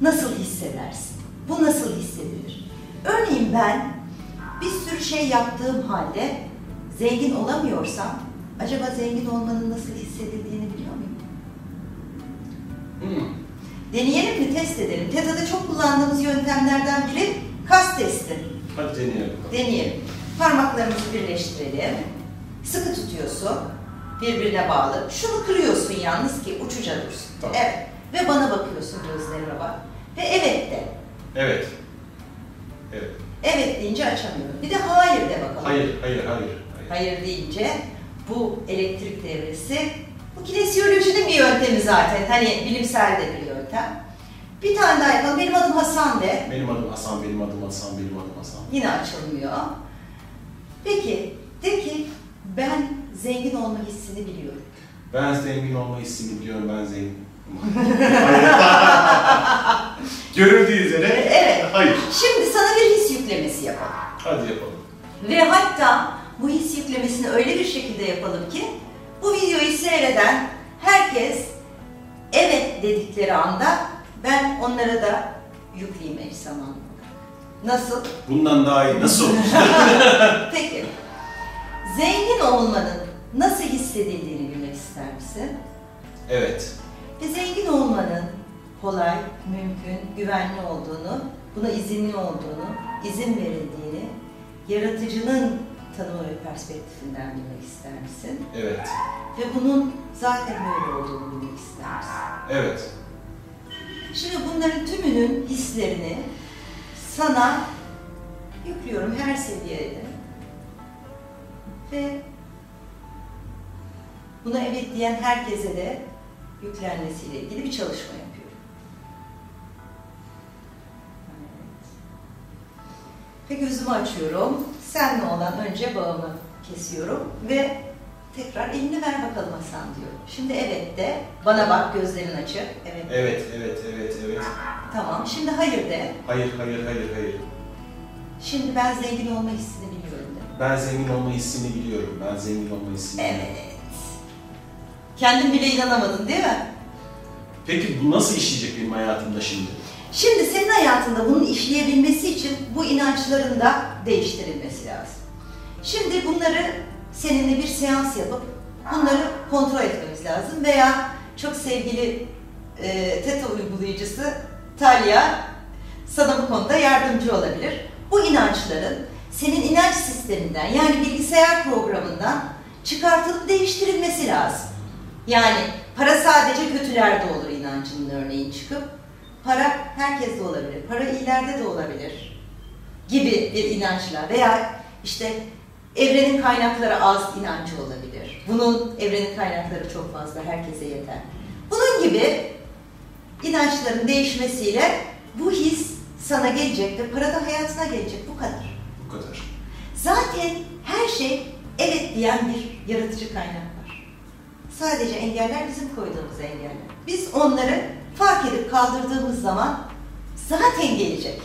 Nasıl hissedersin? Bu nasıl hissedilir? Örneğin ben bir sürü şey yaptığım halde zengin olamıyorsam acaba zengin olmanın nasıl hissedildiğini biliyor muyum? Hmm. Deneyelim mi? Test edelim. TETA'da çok kullandığımız yöntemlerden biri kas testi. Hadi deneyelim. Deneyelim. Parmaklarımızı birleştirelim. Sıkı tutuyorsun. Birbirine bağlı. Şunu kırıyorsun yalnız ki uçuca dursun. Tamam. Evet. Ve bana bakıyorsun gözlerime bak. Ve evet de. Evet. Evet. Evet deyince açamıyorum. Bir de hayır de bakalım. Hayır, hayır, hayır. hayır. Hayır deyince bu elektrik devresi, bu kinesiyolojinin bir yöntemi zaten. Hani bilimsel de bir yöntem. Bir tane daha yapalım. Benim adım Hasan de. Benim adım Hasan, benim adım Hasan, benim adım Hasan. Yine açılmıyor. Peki, de ki ben zengin olma hissini biliyorum. Ben zengin olma hissini biliyorum, ben zengin. Görüldüğü üzere. Evet. Hayır. Şimdi sana bir his yüklemesi yapalım. Hadi yapalım. Ve hatta bu his yüklemesini öyle bir şekilde yapalım ki bu videoyu seyreden herkes evet dedikleri anda ben onlara da yükleyeyim eş zamanlı. Nasıl? Bundan daha iyi nasıl olur? Peki. Zengin olmanın nasıl hissedildiğini bilmek ister misin? evet. Ve zengin olmanın kolay, mümkün, güvenli olduğunu, buna izinli olduğunu, izin verildiğini, yaratıcının tanımı ve perspektifinden bilmek ister misin? Evet. Ve bunun zaten böyle olduğunu bilmek ister misin? Evet. Şimdi bunların tümünün hislerini sana yüklüyorum her seviyede. Ve buna evet diyen herkese de yüklenmesiyle ilgili bir çalışma yapıyorum. Ve gözümü açıyorum. Senle olan önce bağımı kesiyorum ve tekrar elini ver bakalım Hasan diyor. Şimdi evet de, bana bak gözlerin açık. Evet, Evet, evet, evet, evet. tamam. Şimdi hayır de. Hayır, hayır, hayır, hayır. Şimdi ben zengin olma hissini biliyorum. Ben zengin olma hissini biliyorum. Ben zengin olma hissini biliyorum. Evet. Kendin bile inanamadın değil mi? Peki bu nasıl işleyecek benim hayatımda şimdi? Şimdi senin hayatında bunun işleyebilmesi için bu inançların da değiştirilmesi lazım. Şimdi bunları seninle bir seans yapıp bunları kontrol etmemiz lazım veya çok sevgili e, TETA uygulayıcısı Talya sana bu konuda yardımcı olabilir. Bu inançların senin inanç sisteminden yani bilgisayar programından çıkartılıp değiştirilmesi lazım. Yani para sadece kötülerde olur inancının örneğin çıkıp para herkeste olabilir, para iyilerde de olabilir gibi bir inançla veya işte evrenin kaynakları az inancı olabilir. Bunun evrenin kaynakları çok fazla, herkese yeter. Bunun gibi inançların değişmesiyle bu his sana gelecek ve para da hayatına gelecek. Bu kadar. Bu kadar. Zaten her şey evet diyen bir yaratıcı kaynak var. Sadece engeller bizim koyduğumuz engeller. Biz onları fark edip kaldırdığımız zaman zaten gelecek.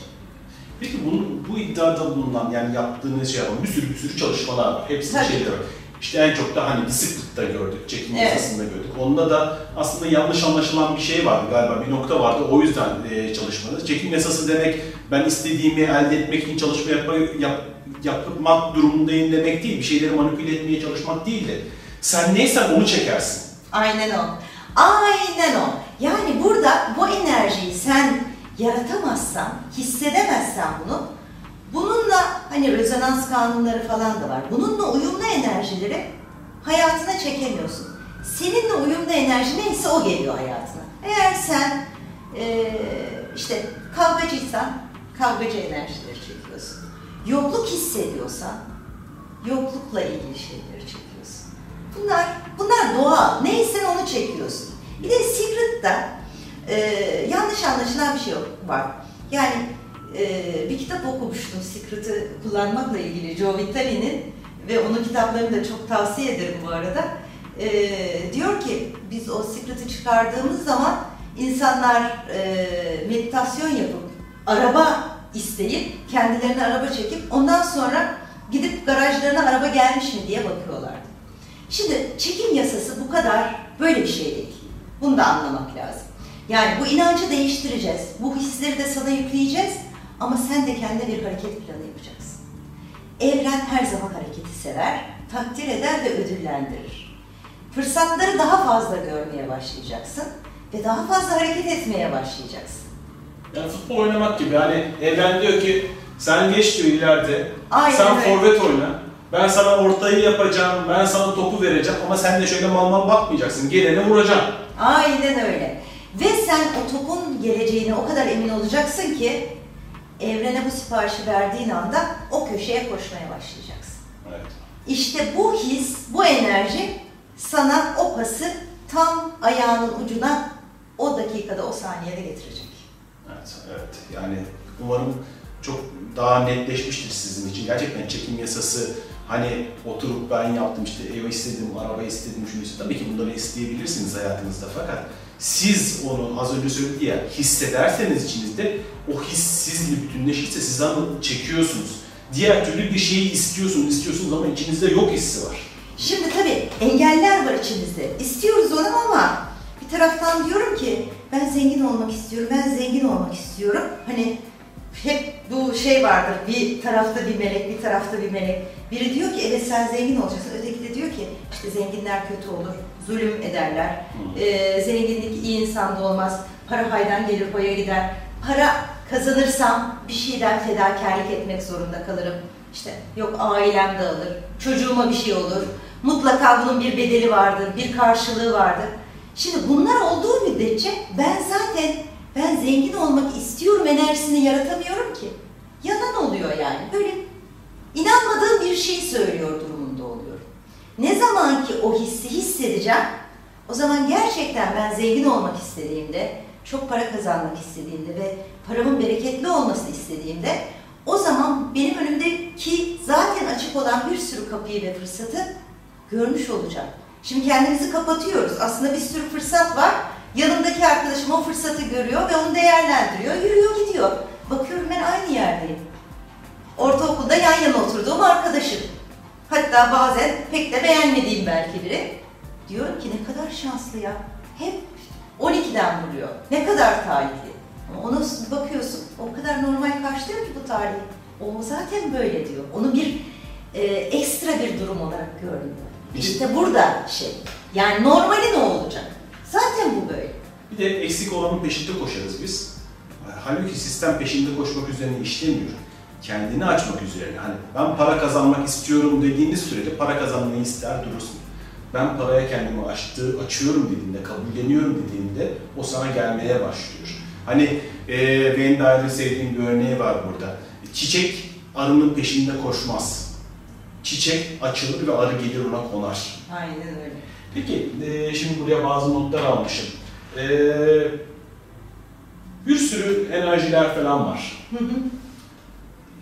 Peki bunun, bu iddiada bulunan yani yaptığınız şey yapan bir sürü bir sürü çalışmalar var. Şeyleri var. İşte en çok da hani bisiklette gördük, çekim Evet. yasasında gördük. Onda da aslında yanlış anlaşılan bir şey vardı galiba, bir nokta vardı. O yüzden e, çalışmanız. Çekim yasası demek ben istediğimi elde etmek için çalışma yapma, yap, yapmak durumundayım demek değil. Bir şeyleri manipüle etmeye çalışmak değil de sen neysen onu çekersin. Aynen o. Aynen o. Yani burada bu enerjiyi sen yaratamazsan, hissedemezsen bunu, bununla hani rezonans kanunları falan da var. Bununla uyumlu enerjileri hayatına çekemiyorsun. Seninle uyumlu enerji neyse o geliyor hayatına. Eğer sen eee, işte kavgacıysan kavgacı enerjileri çekiyorsun. Yokluk hissediyorsan yoklukla ilgili şeyleri çekiyorsun. Bunlar bunlar doğal. Neyse onu çekiyorsun. Bir de Secret'ta e, yanlış anlaşılan bir şey yok, var. Yani e, bir kitap okumuştum Secret'ı kullanmakla ilgili Joe Vitale'nin ve onun kitaplarını da çok tavsiye ederim bu arada. E, diyor ki biz o Secret'ı çıkardığımız zaman insanlar e, meditasyon yapıp araba isteyip kendilerine araba çekip ondan sonra gidip garajlarına araba gelmiş mi diye bakıyorlardı. Şimdi çekim yasası bu kadar böyle bir şey değil. Bunu da anlamak lazım. Yani bu inancı değiştireceğiz. Bu hisleri de sana yükleyeceğiz. Ama sen de kendine bir hareket planı yapacaksın. Evren her zaman hareketi sever, takdir eder ve ödüllendirir. Fırsatları daha fazla görmeye başlayacaksın ve daha fazla hareket etmeye başlayacaksın. Yani futbol oynamak gibi hani evren diyor ki sen geç diyor ileride. Aynen sen öyle. forvet oyna. Ben sana ortayı yapacağım, ben sana topu vereceğim ama sen de şöyle mal mal bakmayacaksın. Gelene vuracaksın. Aynen öyle. Ve sen o topun geleceğine o kadar emin olacaksın ki evrene bu siparişi verdiğin anda o köşeye koşmaya başlayacaksın. Evet. İşte bu his, bu enerji sana o pası tam ayağının ucuna o dakikada, o saniyede getirecek. Evet, evet. Yani umarım çok daha netleşmiştir sizin için. Gerçekten çekim yasası hani oturup ben yaptım işte ev istedim, araba istedim, şunu istedim. Tabii ki bunları isteyebilirsiniz hayatınızda fakat siz onu az önce söyledi ya hissederseniz içinizde o his sizle bütünleşirse siz onu çekiyorsunuz. Diğer türlü bir şeyi istiyorsunuz, istiyorsunuz ama içinizde yok hissi var. Şimdi tabii engeller var içimizde. İstiyoruz onu ama bir taraftan diyorum ki ben zengin olmak istiyorum, ben zengin olmak istiyorum. Hani hep bu şey vardır, bir tarafta bir melek, bir tarafta bir melek. Biri diyor ki evet sen zengin olacaksın, öteki de diyor ki işte zenginler kötü olur, zulüm ederler. Ee, zenginlik iyi insanda olmaz, para haydan gelir hoya gider. Para kazanırsam bir şeyden fedakarlık etmek zorunda kalırım. İşte yok ailem dağılır, çocuğuma bir şey olur. Mutlaka bunun bir bedeli vardır, bir karşılığı vardır. Şimdi bunlar olduğu müddetçe ben zaten ben zengin olmak istiyorum enerjisini yaratamıyorum ki. Yalan oluyor yani. Böyle inanmadığım bir şey söylüyor oluyorum. Ne zaman ki o hissi hissedeceğim, o zaman gerçekten ben zengin olmak istediğimde, çok para kazanmak istediğimde ve paramın bereketli olmasını istediğimde o zaman benim önümdeki zaten açık olan bir sürü kapıyı ve fırsatı görmüş olacağım. Şimdi kendimizi kapatıyoruz. Aslında bir sürü fırsat var. Yanımdaki arkadaşım o fırsatı görüyor ve onu değerlendiriyor. Yürüyor gidiyor. Bakıyorum ben aynı yerdeyim. Ortaokulda yan yana oturduğum arkadaşım. Hatta bazen pek de beğenmediğim belki biri. Diyorum ki ne kadar şanslı ya. Hep 12'den vuruyor. Ne kadar talihli. Ama ona bakıyorsun o kadar normal karşılıyor ki bu tarihi. O zaten böyle diyor. Onu bir e, ekstra bir durum olarak görmüyor. İşte burada şey. Yani normali ne olacak? Zaten bu böyle. Bir de eksik olanın peşinde koşarız biz. Halbuki sistem peşinde koşmak üzerine işlemiyor. Kendini açmak üzerine. Hani ben para kazanmak istiyorum dediğiniz sürece para kazanmayı ister durursun. Ben paraya kendimi açtı, açıyorum dediğinde, kabulleniyorum dediğinde o sana gelmeye başlıyor. Hani e, benim de ayrı sevdiğim bir örneği var burada. Çiçek arının peşinde koşmaz. Çiçek açılır ve arı gelir ona konar. Aynen öyle. Peki, e, şimdi buraya bazı notlar almışım. E, bir sürü enerjiler falan var. Hı hı.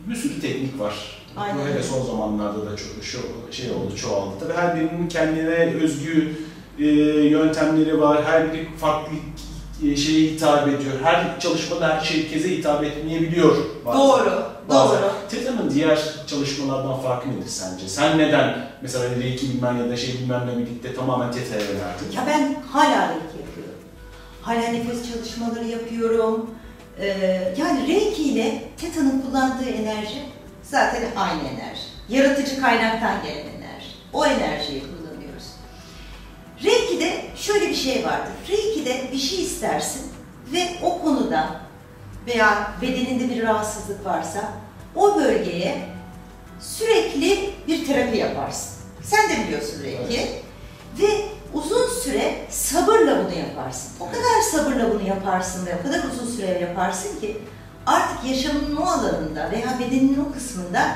Bir sürü teknik var. Aynen Bu hele son zamanlarda da çok şu şey oldu, çoğaldı. Tabii her birinin kendine özgü e, yöntemleri var. Her biri farklı e, şeye hitap ediyor. Her çalışmada her şey herkese hitap etmeyebiliyor. bazen. Doğru, Bazen. doğru. Teta'nın diğer çalışmalardan farkı nedir sence? Sen neden mesela Reiki bilmem ya da şey bilmem ne birlikte tamamen Teta'ya yöneldin? Ya ben hala reiki yapıyorum. Hala nefes çalışmaları yapıyorum. Ee, yani reiki ile Teta'nın kullandığı enerji zaten aynı enerji. Yaratıcı kaynaktan gelen enerji. O enerjiyi kullanıyoruz. Reiki'de şöyle bir şey vardır. Reiki'de bir şey istersin ve o konuda veya bedeninde bir rahatsızlık varsa o bölgeye sürekli bir terapi yaparsın. Sen de biliyorsun Reiki. Ve uzun süre sabırla bunu yaparsın. O kadar sabırla bunu yaparsın ve o kadar uzun süre yaparsın ki artık yaşamının o alanında veya bedeninin o kısmında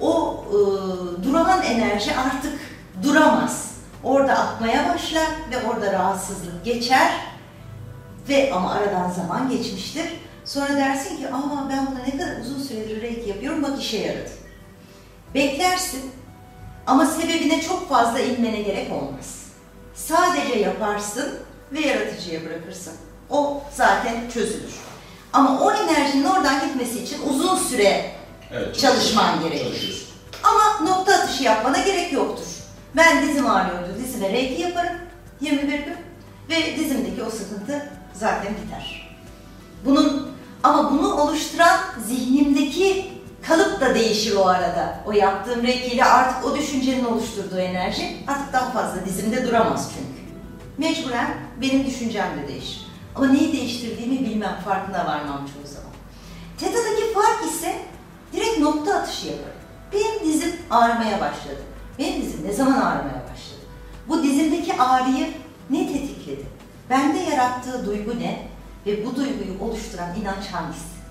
o e, duran enerji artık duramaz. Orada akmaya başlar ve orada rahatsızlık geçer ve ama aradan zaman geçmiştir. Sonra dersin ki aa ben buna ne kadar uzun süredir reiki yapıyorum bak işe yaradı. Beklersin ama sebebine çok fazla inmene gerek olmaz. Sadece yaparsın ve yaratıcıya bırakırsın. O zaten çözülür. Ama o enerjinin oradan gitmesi için uzun süre Evet, Çalışman gerekir. Çalışıyorsun. ama nokta atışı yapmana gerek yoktur. Ben dizim ağrıyordu, dizime reiki yaparım 21 gün ve dizimdeki o sıkıntı zaten biter. Bunun ama bunu oluşturan zihnimdeki kalıp da değişir o arada. O yaptığım reiki ile artık o düşüncenin oluşturduğu enerji artık daha fazla dizimde duramaz çünkü. Mecburen benim düşüncem de değişir. Ama neyi değiştirdiğimi bilmem, farkına varmam çoğu zaman. Teta'daki fark ise direkt nokta atışı yaparım. Benim dizim ağrımaya başladı. Benim dizim ne zaman ağrımaya başladı? Bu dizimdeki ağrıyı ne tetikledi? Bende yarattığı duygu ne? Ve bu duyguyu oluşturan inanç hangisi?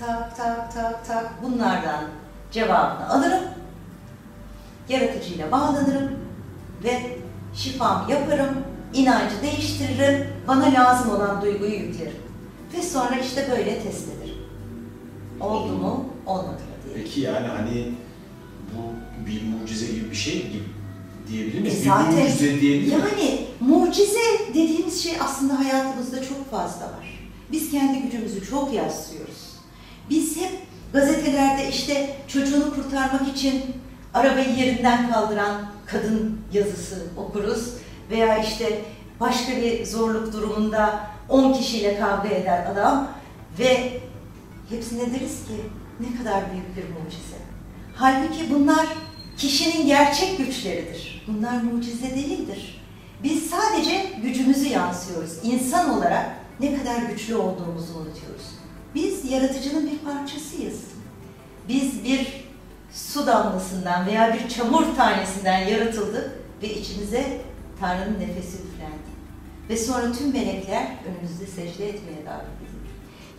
Tak tak tak tak bunlardan cevabını alırım. Yaratıcıyla bağlanırım ve şifamı yaparım, inancı değiştiririm, bana lazım olan duyguyu yüklerim. Ve sonra işte böyle test ederim. Oldu mu, olmadı mı diye. Peki yani hani bu bir mucize gibi bir şey gibi diyebilir miyiz? E bir zaten- mucize diyebilir miyiz? Yani mucize dediğimiz şey aslında hayatımızda çok fazla var. Biz kendi gücümüzü çok yaslıyoruz. Biz hep gazetelerde işte çocuğunu kurtarmak için arabayı yerinden kaldıran kadın yazısı okuruz. Veya işte başka bir zorluk durumunda 10 kişiyle kavga eder adam ve hepsine deriz ki ne kadar büyük bir mucize. Halbuki bunlar kişinin gerçek güçleridir. Bunlar mucize değildir. Biz sadece gücümüzü yansıyoruz. İnsan olarak ne kadar güçlü olduğumuzu unutuyoruz. Biz yaratıcının bir parçasıyız. Biz bir su damlasından veya bir çamur tanesinden yaratıldık ve içimize Tanrı'nın nefesi üflendi. Ve sonra tüm melekler önümüzde secde etmeye davet edildi.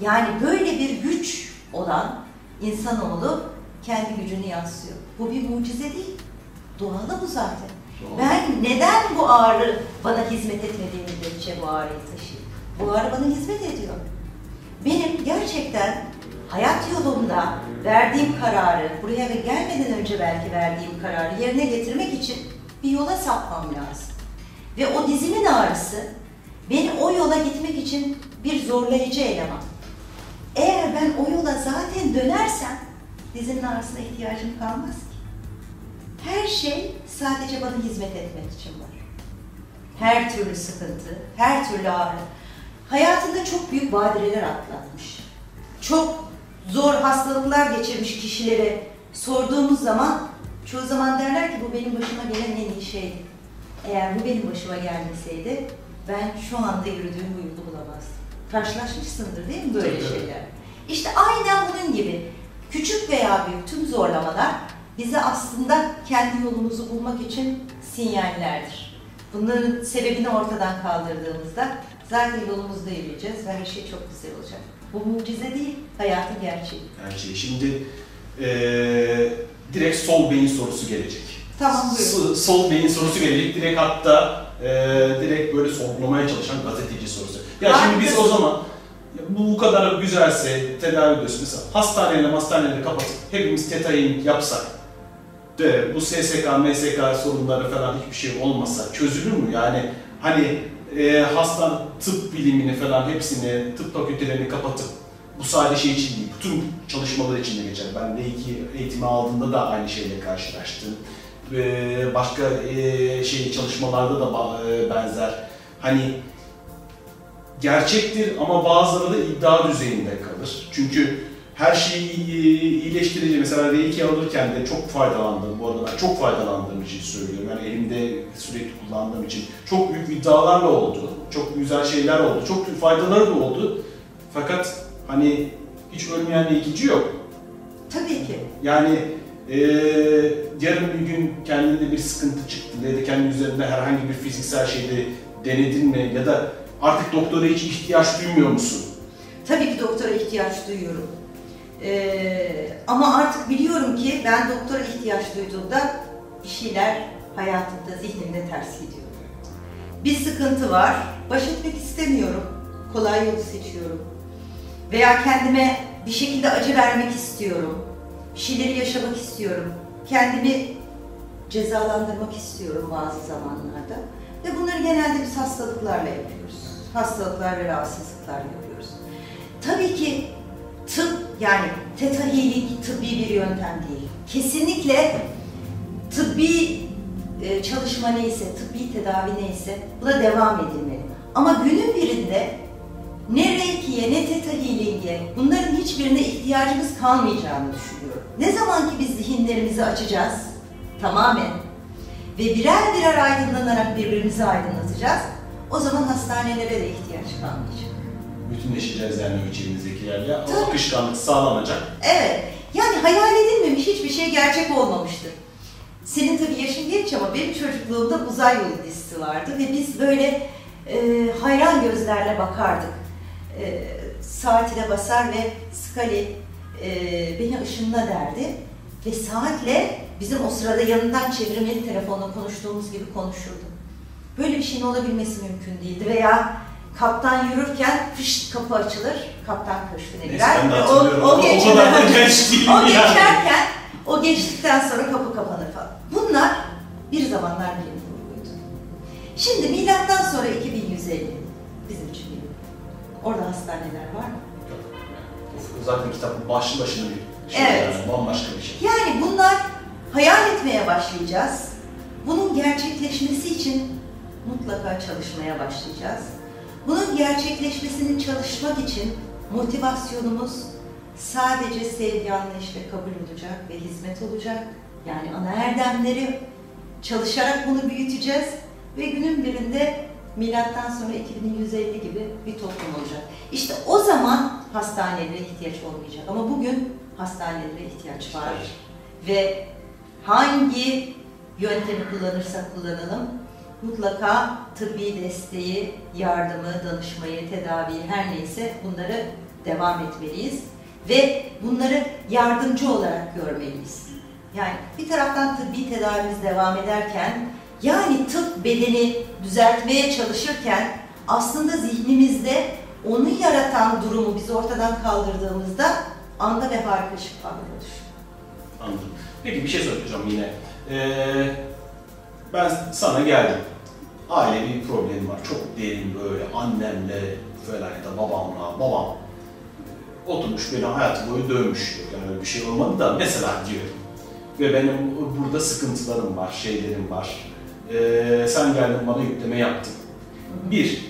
Yani böyle bir güç olan insanoğlu kendi gücünü yansıyor. Bu bir mucize değil. Doğalı bu zaten. Doğru. Ben neden bu ağrı bana hizmet etmediği müddetçe bu ağrıyı taşıyayım? Bu ağrı bana hizmet ediyor. Benim gerçekten hayat yolumda verdiğim kararı, buraya ve gelmeden önce belki verdiğim kararı yerine getirmek için bir yola sapmam lazım. Ve o dizimin ağrısı beni o yola gitmek için bir zorlayıcı eleman. Eğer ben o yola zaten dönersem dizimin ağrısına ihtiyacım kalmaz ki. Her şey sadece bana hizmet etmek için var. Her türlü sıkıntı, her türlü ağrı. Hayatında çok büyük badireler atlatmış. Çok zor hastalıklar geçirmiş kişilere sorduğumuz zaman çoğu zaman derler ki bu benim başıma gelen en iyi şeydi. Eğer bu benim başıma gelmeseydi ben şu anda yürüdüğüm bu yolu bulamazdım. Karşılaşmışsındır değil mi böyle Tabii, şeyler? İşte aynen bunun gibi küçük veya büyük tüm zorlamalar bize aslında kendi yolumuzu bulmak için sinyallerdir. Bunların sebebini ortadan kaldırdığımızda zaten yolumuzda yürüyeceğiz ve her şey çok güzel olacak. Bu mucize değil, hayatın gerçeği. Her şey. Şimdi eee direkt sol beyin sorusu gelecek. Tamam buyurun. S- sol beyin sorusu gelecek. Direkt hatta eee direkt böyle sorgulamaya çalışan gazeteci sorusu. Ya şimdi biz o zaman bu kadar güzelse tedavi ediyorsun. Mesela hastaneleri hastaneleri kapatıp hepimiz tetayin yapsak de bu SSK, MSK sorunları falan hiçbir şey olmasa çözülür mü? Yani hani e, hasta tıp bilimini falan hepsini, tıp fakültelerini kapatıp bu sadece şey için değil, bütün çalışmalar için de geçer. Ben D2 eğitimi aldığımda da aynı şeyle karşılaştım. E, başka e, şey çalışmalarda da e, benzer. Hani gerçektir ama bazıları da iddia düzeyinde kalır. Çünkü her şeyi iyi- iyileştirici mesela R2 alırken de çok faydalandım. Bu arada ben çok faydalandığım için söylüyorum. Yani elimde sürekli kullandığım için çok büyük iddialarla oldu. Çok güzel şeyler oldu. Çok faydaları da oldu. Fakat hani hiç ölmeyen bir ikinci yok. Tabii ki. Yani eee yarın bir gün kendinde bir sıkıntı çıktı ya da kendi üzerinde herhangi bir fiziksel şeyde denedin mi ya da artık doktora hiç ihtiyaç duymuyor musun? Tabii ki doktora ihtiyaç duyuyorum. Ee, ama artık biliyorum ki ben doktora ihtiyaç duyduğumda bir şeyler hayatımda, zihnimde ters gidiyor. Bir sıkıntı var, baş etmek istemiyorum, kolay yolu seçiyorum. Veya kendime bir şekilde acı vermek istiyorum, bir şeyleri yaşamak istiyorum, kendimi cezalandırmak istiyorum bazı zamanlarda. Ve bunları genelde biz hastalıklarla yapıyoruz. Hastalıklar ve rahatsızlıklarla yapıyoruz. Tabii ki tıp yani teta tıbbi bir yöntem değil. Kesinlikle tıbbi e, çalışma neyse, tıbbi tedavi neyse buna devam edilmeli. Ama günün birinde ne Reiki'ye ne Theta bunların hiçbirine ihtiyacımız kalmayacağını düşünüyorum. Ne zaman ki biz zihinlerimizi açacağız tamamen ve birer birer aydınlanarak birbirimizi aydınlatacağız o zaman hastanelere de ihtiyaç kalmayacak. Bütünleşeceğiz yani o içimizdekilerle. O akışkanlık sağlanacak. Evet. Yani hayal edilmemiş hiçbir şey gerçek olmamıştır. Senin tabii yaşın genç ama benim çocukluğumda uzay yolu dizisi vardı ve biz böyle e, hayran gözlerle bakardık. E, saatine basar ve Scully e, beni ışınla derdi ve saatle bizim o sırada yanından çevirmeli telefonla konuştuğumuz gibi konuşurdu. Böyle bir şeyin olabilmesi mümkün değildi veya kaptan yürürken fış kapı açılır, kaptan köşküne girer. O, o kadar genç değilim O yani. geçerken, o geçtikten sonra kapı kapanır falan. Bunlar bir zamanlar bilim kurguydu. Şimdi milattan sonra 2150 bizim için bilim. Orada hastaneler var mı? Zaten kitap başlı başına bir şey Evet. yani bambaşka bir şey. Yani bunlar hayal etmeye başlayacağız. Bunun gerçekleşmesi için mutlaka çalışmaya başlayacağız. Bunun gerçekleşmesini çalışmak için motivasyonumuz sadece sevgi, anlayış ve kabul olacak ve hizmet olacak. Yani ana erdemleri çalışarak bunu büyüteceğiz ve günün birinde milattan sonra 2150 gibi bir toplum olacak. İşte o zaman hastanelere ihtiyaç olmayacak ama bugün hastanelere ihtiyaç var. Ve hangi yöntemi kullanırsak kullanalım mutlaka tıbbi desteği, yardımı, danışmayı, tedaviyi her neyse bunları devam etmeliyiz. Ve bunları yardımcı olarak görmeliyiz. Yani bir taraftan tıbbi tedavimiz devam ederken yani tıp bedeni düzeltmeye çalışırken aslında zihnimizde onu yaratan durumu biz ortadan kaldırdığımızda anda ve harika şifalar olur. Anladım. Peki bir şey soracağım yine. Ee, ben sana geldim. Ailevi problemim var. Çok derin böyle annemle falan ya da babamla, babam oturmuş beni hayatı boyu dövmüş. Yani bir şey olmadı da mesela diyor. Ve benim burada sıkıntılarım var, şeylerim var. Ee, sen geldin bana yükleme yaptın. Bir,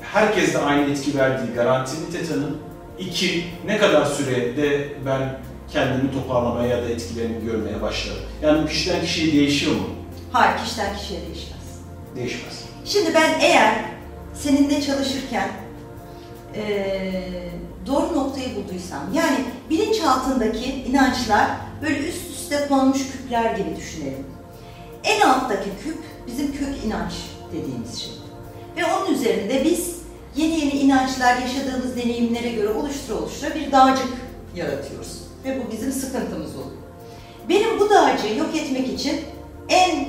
herkes de aynı etki verdiği garantili tetanın. İki, ne kadar sürede ben kendimi toparlamaya ya da etkilerini görmeye başlarım. Yani bu kişiden kişiye değişiyor mu? Hayır, kişiden kişiye değişmez. Değişmez. Şimdi ben eğer seninle çalışırken eee, doğru noktayı bulduysam, yani bilinçaltındaki inançlar böyle üst üste konmuş küpler gibi düşünelim. En alttaki küp bizim kök inanç dediğimiz şey. Ve onun üzerinde biz yeni yeni inançlar yaşadığımız deneyimlere göre oluştura oluştura bir dağcık yaratıyoruz. Ve bu bizim sıkıntımız oluyor. Benim bu dağcığı yok etmek için en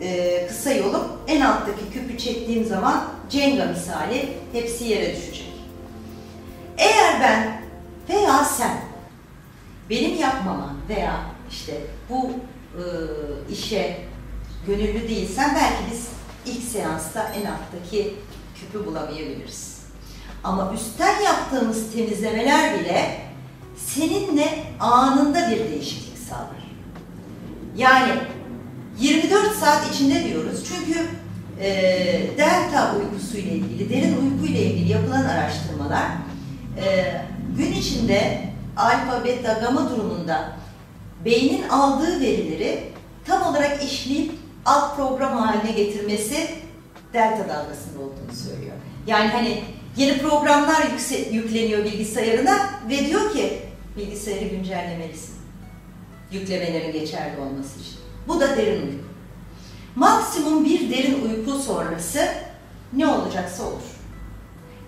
e, kısa yolum en alttaki küpü çektiğim zaman Jenga misali hepsi yere düşecek. Eğer ben veya sen benim yapmama veya işte bu e, işe gönüllü değilsen belki biz ilk seansta en alttaki küpü bulamayabiliriz. Ama üstten yaptığımız temizlemeler bile seninle anında bir değişiklik sağlar. Yani 24 saat içinde diyoruz çünkü e, delta uykusuyla ilgili, derin uykuyla ilgili yapılan araştırmalar e, gün içinde alfa, beta, gamma durumunda beynin aldığı verileri tam olarak işleyip alt program haline getirmesi delta dalgasında olduğunu söylüyor. Yani hani yeni programlar yükse- yükleniyor bilgisayarına ve diyor ki bilgisayarı güncellemelisin. Yüklemelerin geçerli olması için. Bu da derin uyku. Maksimum bir derin uyku sonrası ne olacaksa olur.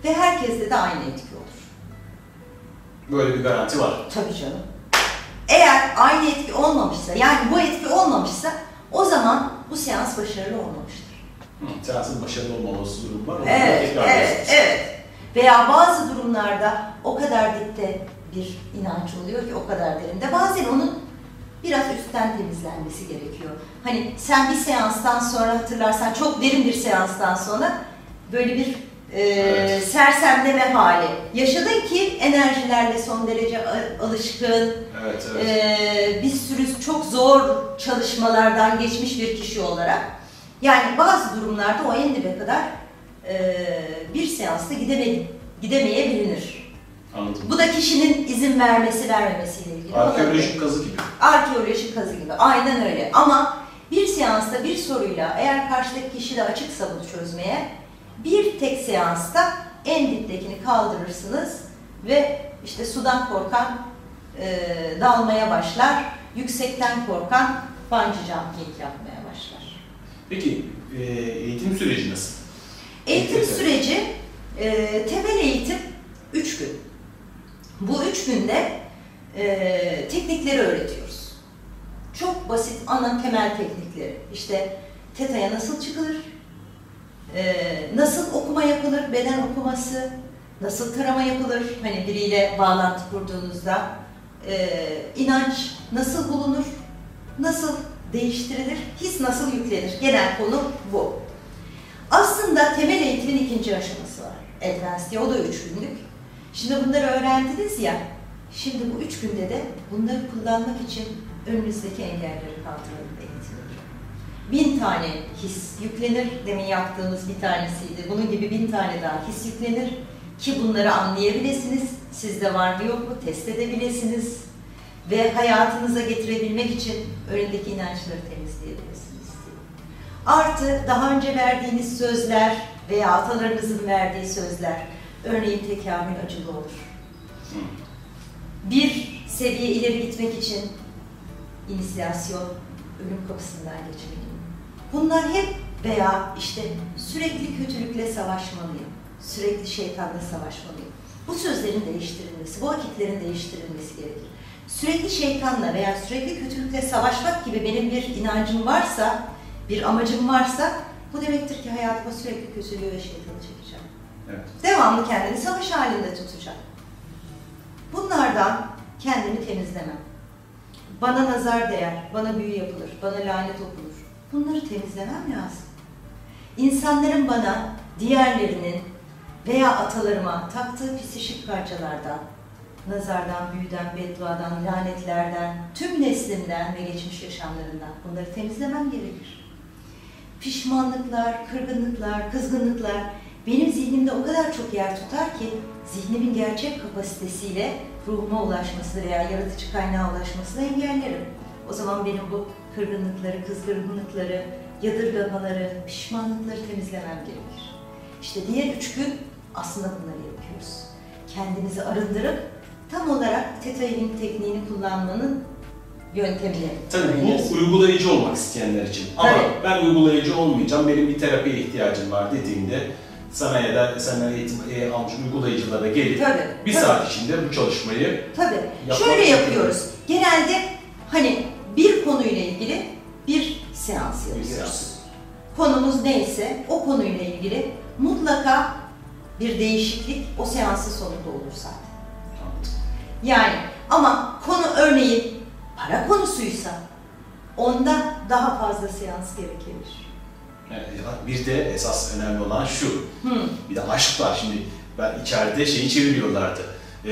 Ve herkeste de aynı etki olur. Böyle bir garanti var. Tabii canım. Eğer aynı etki olmamışsa, yani bu etki olmamışsa o zaman bu seans başarılı olmamıştır. Hı, seansın başarılı olmaması durum var. Evet, evet, evet. Veya bazı durumlarda o kadar dipte bir inanç oluyor ki o kadar derinde. Bazen onun biraz üstten temizlenmesi gerekiyor. Hani sen bir seanstan sonra hatırlarsan çok derin bir seanstan sonra böyle bir e, Evet. sersemleme hali yaşadın ki enerjilerle son derece a- alışkın, Evet, evet. ee, bir sürü çok zor çalışmalardan geçmiş bir kişi olarak yani bazı durumlarda o en dibe kadar e, bir seansta gideme, gidemeyebilir. Anladım. Bu da kişinin izin vermesi vermemesiyle ilgili. Arkeolojik kazı gibi. Arkeolojik kazı gibi. Aynen öyle. Ama bir seansta bir soruyla eğer karşıdaki kişi de açıksa bunu çözmeye bir tek seansta en diptekini kaldırırsınız ve işte sudan korkan e, dalmaya başlar, yüksekten korkan bungee jumping yapmaya başlar. Peki e, eğitim süreci nasıl? Eğitim süreci, e, temel eğitim 3 gün. Bu 3 günde e, teknikleri öğretiyoruz. Çok basit ana temel teknikleri. İşte teta'ya nasıl çıkılır, e, nasıl okuma yapılır, beden okuması, nasıl tarama yapılır, hani biriyle bağlantı kurduğunuzda, e, inanç nasıl bulunur, nasıl değiştirilir, his nasıl yüklenir. Genel konu bu. Aslında temel eğitimin ikinci aşaması var. Advanced diye, o da üç günlük. Şimdi bunları öğrendiniz ya, şimdi bu üç günde de bunları kullanmak için önünüzdeki engelleri kaldıralım eğitimleri. Bin tane his yüklenir, demin yaptığımız bir tanesiydi. Bunun gibi bin tane daha his yüklenir ki bunları anlayabilirsiniz. Sizde var mı yok mu test edebilirsiniz. Ve hayatınıza getirebilmek için önündeki inançları temizleyebilirsiniz. Artı daha önce verdiğiniz sözler veya atalarınızın verdiği sözler, örneğin tekamül acılı olur. Bir seviye ileri gitmek için inisiyasyon, ölüm kapısından geçmeliyim. Bunlar hep veya işte sürekli kötülükle savaşmalıyım, sürekli şeytanla savaşmalıyım. Bu sözlerin değiştirilmesi, bu vakitlerin değiştirilmesi gerekir. Sürekli şeytanla veya sürekli kötülükle savaşmak gibi benim bir inancım varsa, bir amacım varsa bu demektir ki hayatıma sürekli kötülüğü ve çekeceğim. Devamlı kendini savaş halinde tutacağım. Bunlardan kendimi temizlemem. Bana nazar değer, bana büyü yapılır, bana lanet okunur. Bunları temizlemem lazım. İnsanların bana, diğerlerinin veya atalarıma taktığı psişik parçalardan, nazardan, büyüden, bedduadan, lanetlerden, tüm neslimden ve geçmiş yaşamlarından bunları temizlemem gerekir. Pişmanlıklar, kırgınlıklar, kızgınlıklar benim zihnimde o kadar çok yer tutar ki zihnimin gerçek kapasitesiyle ruhuma ulaşması veya yaratıcı kaynağa ulaşmasını engellerim. O zaman benim bu kırgınlıkları, kızgınlıkları, yadırgamaları, pişmanlıkları temizlemem gerekir. İşte diğer üç gün aslında bunları yapıyoruz. Kendinizi arındırıp tam olarak Theta Healing tekniğini kullanmanın yöntemini Tabii bu uygulayıcı olmak isteyenler için. Ama Tabii. ben uygulayıcı olmayacağım, benim bir terapiye ihtiyacım var dediğinde sana ya da senden eğitim e, almış uygulayıcılara gelip Tabii, bir tabii. saat içinde bu çalışmayı Tabii. Şöyle yapıyoruz. Genelde hani bir konuyla ilgili bir seans bir yapıyoruz. seans. Konumuz neyse o konuyla ilgili mutlaka bir değişiklik o seansın sonunda olur zaten. Anladım. Yani ama konu örneğin para konusuysa onda daha fazla seans gerekebilir. Bir de esas önemli olan şu, Hı. bir de aşk var şimdi. Ben içeride şeyi çeviriyorlardı. Ee,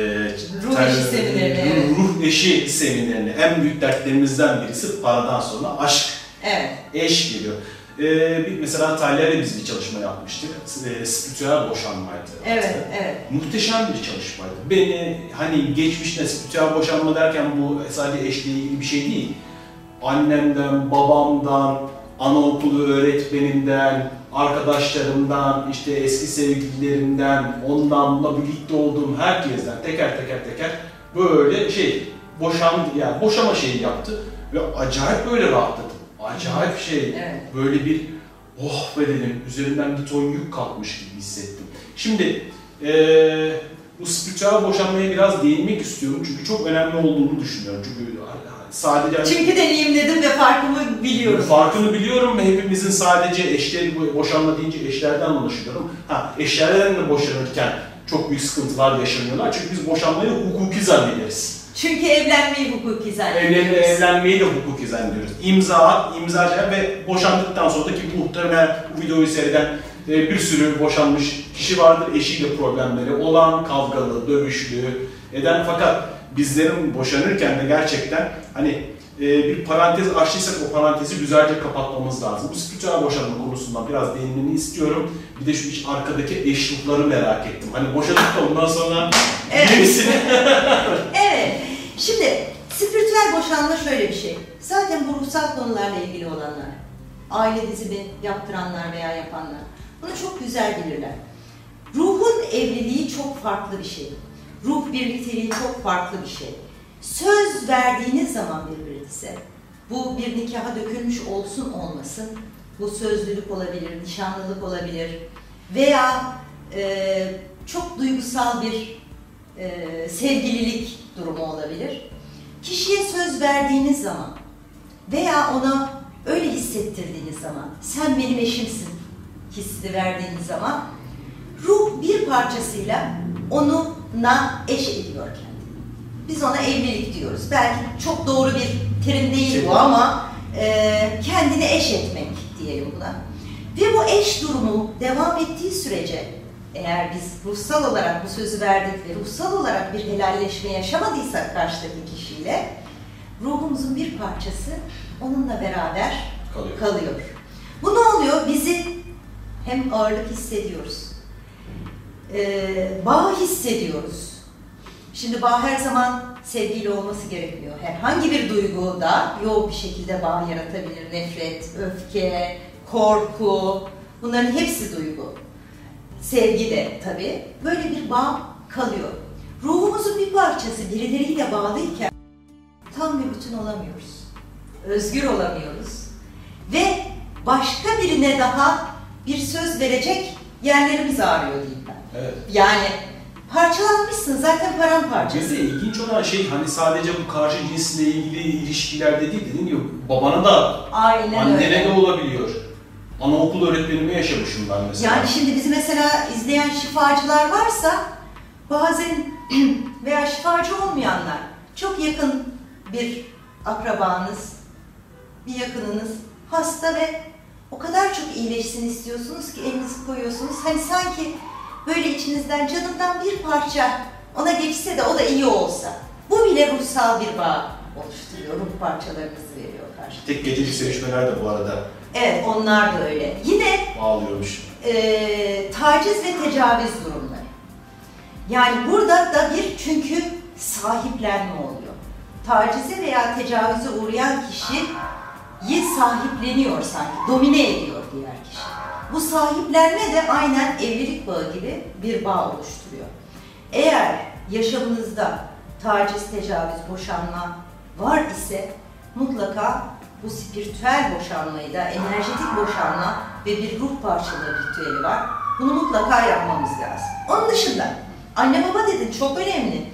Ruh ter- eşi seminerini. Ruh, eşi seminerini. En büyük dertlerimizden birisi paradan sonra aşk. Evet. Eş geliyor. Ee, bir, mesela Talya'yla biz bir çalışma yapmıştık. E, spiritüel boşanmaydı. Evet, evet. Muhteşem bir çalışmaydı. Beni hani geçmişte spiritüel boşanma derken bu sadece eşle ilgili bir şey değil. Annemden, babamdan, anaokulu öğretmenimden, arkadaşlarımdan, işte eski sevgililerimden, ondan buna birlikte olduğum herkesten teker teker teker böyle şey boşandı yani boşama şeyi yaptı ve acayip böyle rahatladım. Acayip şey Evet. böyle bir oh be dedim üzerimden bir ton yük kalkmış gibi hissettim. Şimdi eee bu spiritüel boşanmaya biraz değinmek istiyorum çünkü çok önemli olduğunu düşünüyorum. Çünkü sadece Çünkü deneyimledim ve farkımı biliyorum. farkını biliyorum ve hepimizin sadece eşleri boşanma deyince eşlerden anlaşıyorum. Ha eşlerden de boşanırken çok büyük sıkıntılar yaşanıyorlar çünkü biz boşanmayı hukuki zannederiz. Çünkü evlenmeyi hukuki Evlen, zannediyoruz. evlenmeyi de hukuki zannediyoruz. İmza at, imzacı ve boşandıktan sonra da ki muhtemelen bu videoyu seyreden e, bir sürü boşanmış kişi vardır. Eşiyle problemleri olan, kavgalı, dövüşlü eden fakat bizlerin boşanırken de gerçekten hani e, bir parantez açtıysak o parantezi güzelce kapatmamız lazım. Bu spiritüel boşanma konusundan biraz değinmeni istiyorum. Bir de şu iç arkadaki eş ruhları merak ettim. Hani boşadık da ondan sonra Evet. Evet. Şimdi spiritüel boşanma şöyle bir şey. Zaten bu ruhsal konularla ilgili olanlar, aile dizimi yaptıranlar veya yapanlar bunu çok güzel bilirler. Ruhun evliliği çok farklı bir şey. Ruh birlikteliği çok farklı bir şey. Söz verdiğiniz zaman birbirinize, bu bir nikaha dökülmüş olsun olmasın, bu sözlülük olabilir, nişanlılık olabilir veya e, çok duygusal bir e, sevgililik durumu olabilir. Kişiye söz verdiğiniz zaman veya ona öyle hissettirdiğiniz zaman sen benim eşimsin hissini verdiğiniz zaman ruh bir parçasıyla onunla eş ediyor kendini. Biz ona evlilik diyoruz. Belki çok doğru bir terim değil bu ama e, kendini eş etmek diyelim buna. Ve bu eş durumu devam ettiği sürece eğer biz ruhsal olarak bu sözü verdik ve ruhsal olarak bir helalleşme yaşamadıysak karşıdaki kişiyle ruhumuzun bir parçası onunla beraber kalıyor. kalıyor. Bu ne oluyor? Bizi hem ağırlık hissediyoruz, ee, bağ hissediyoruz. Şimdi bağ her zaman sevgiyle olması gerekmiyor. Herhangi bir duygu da yoğun bir şekilde bağ yaratabilir. Nefret, öfke, korku, bunların hepsi duygu. Sevgi de tabii. Böyle bir bağ kalıyor. Ruhumuzun bir parçası birileriyle bağlıyken tam bir bütün olamıyoruz. Özgür olamıyoruz. Ve başka birine daha bir söz verecek yerlerimiz ağrıyor diyeyim. Evet. Yani parçalanmışsın zaten paramparça. Bize ilginç olan şey hani sadece bu karşı cinsle ilgili ilişkilerde değil dediğim gibi babana da Aynen annene öyle. de olabiliyor. Anaokul öğretmenimi yaşamışım ben mesela. Yani şimdi bizi mesela izleyen şifacılar varsa bazen veya şifacı olmayanlar çok yakın bir akrabanız, bir yakınınız hasta ve o kadar çok iyileşsin istiyorsunuz ki elinizi koyuyorsunuz. Hani sanki böyle içinizden canından bir parça ona geçse de o da iyi olsa. Bu bile ruhsal bir bağ oluşturuyor. Ruh parçalarınızı veriyor karşı. Tek gecelik sevişmeler de bu arada Evet onlar da öyle. Yine bağlıyormuş. e, taciz ve tecavüz durumları. Yani burada da bir çünkü sahiplenme oluyor. Tacize veya tecavüze uğrayan kişiyi sahipleniyor sanki, domine ediyor diğer kişi. Bu sahiplenme de aynen evlilik bağı gibi bir bağ oluşturuyor. Eğer yaşamınızda taciz, tecavüz, boşanma var ise mutlaka bu spiritüel boşanmayı da enerjetik boşanma ve bir ruh parçaları ritüeli var. Bunu mutlaka yapmamız lazım. Onun dışında anne baba dedin çok önemli.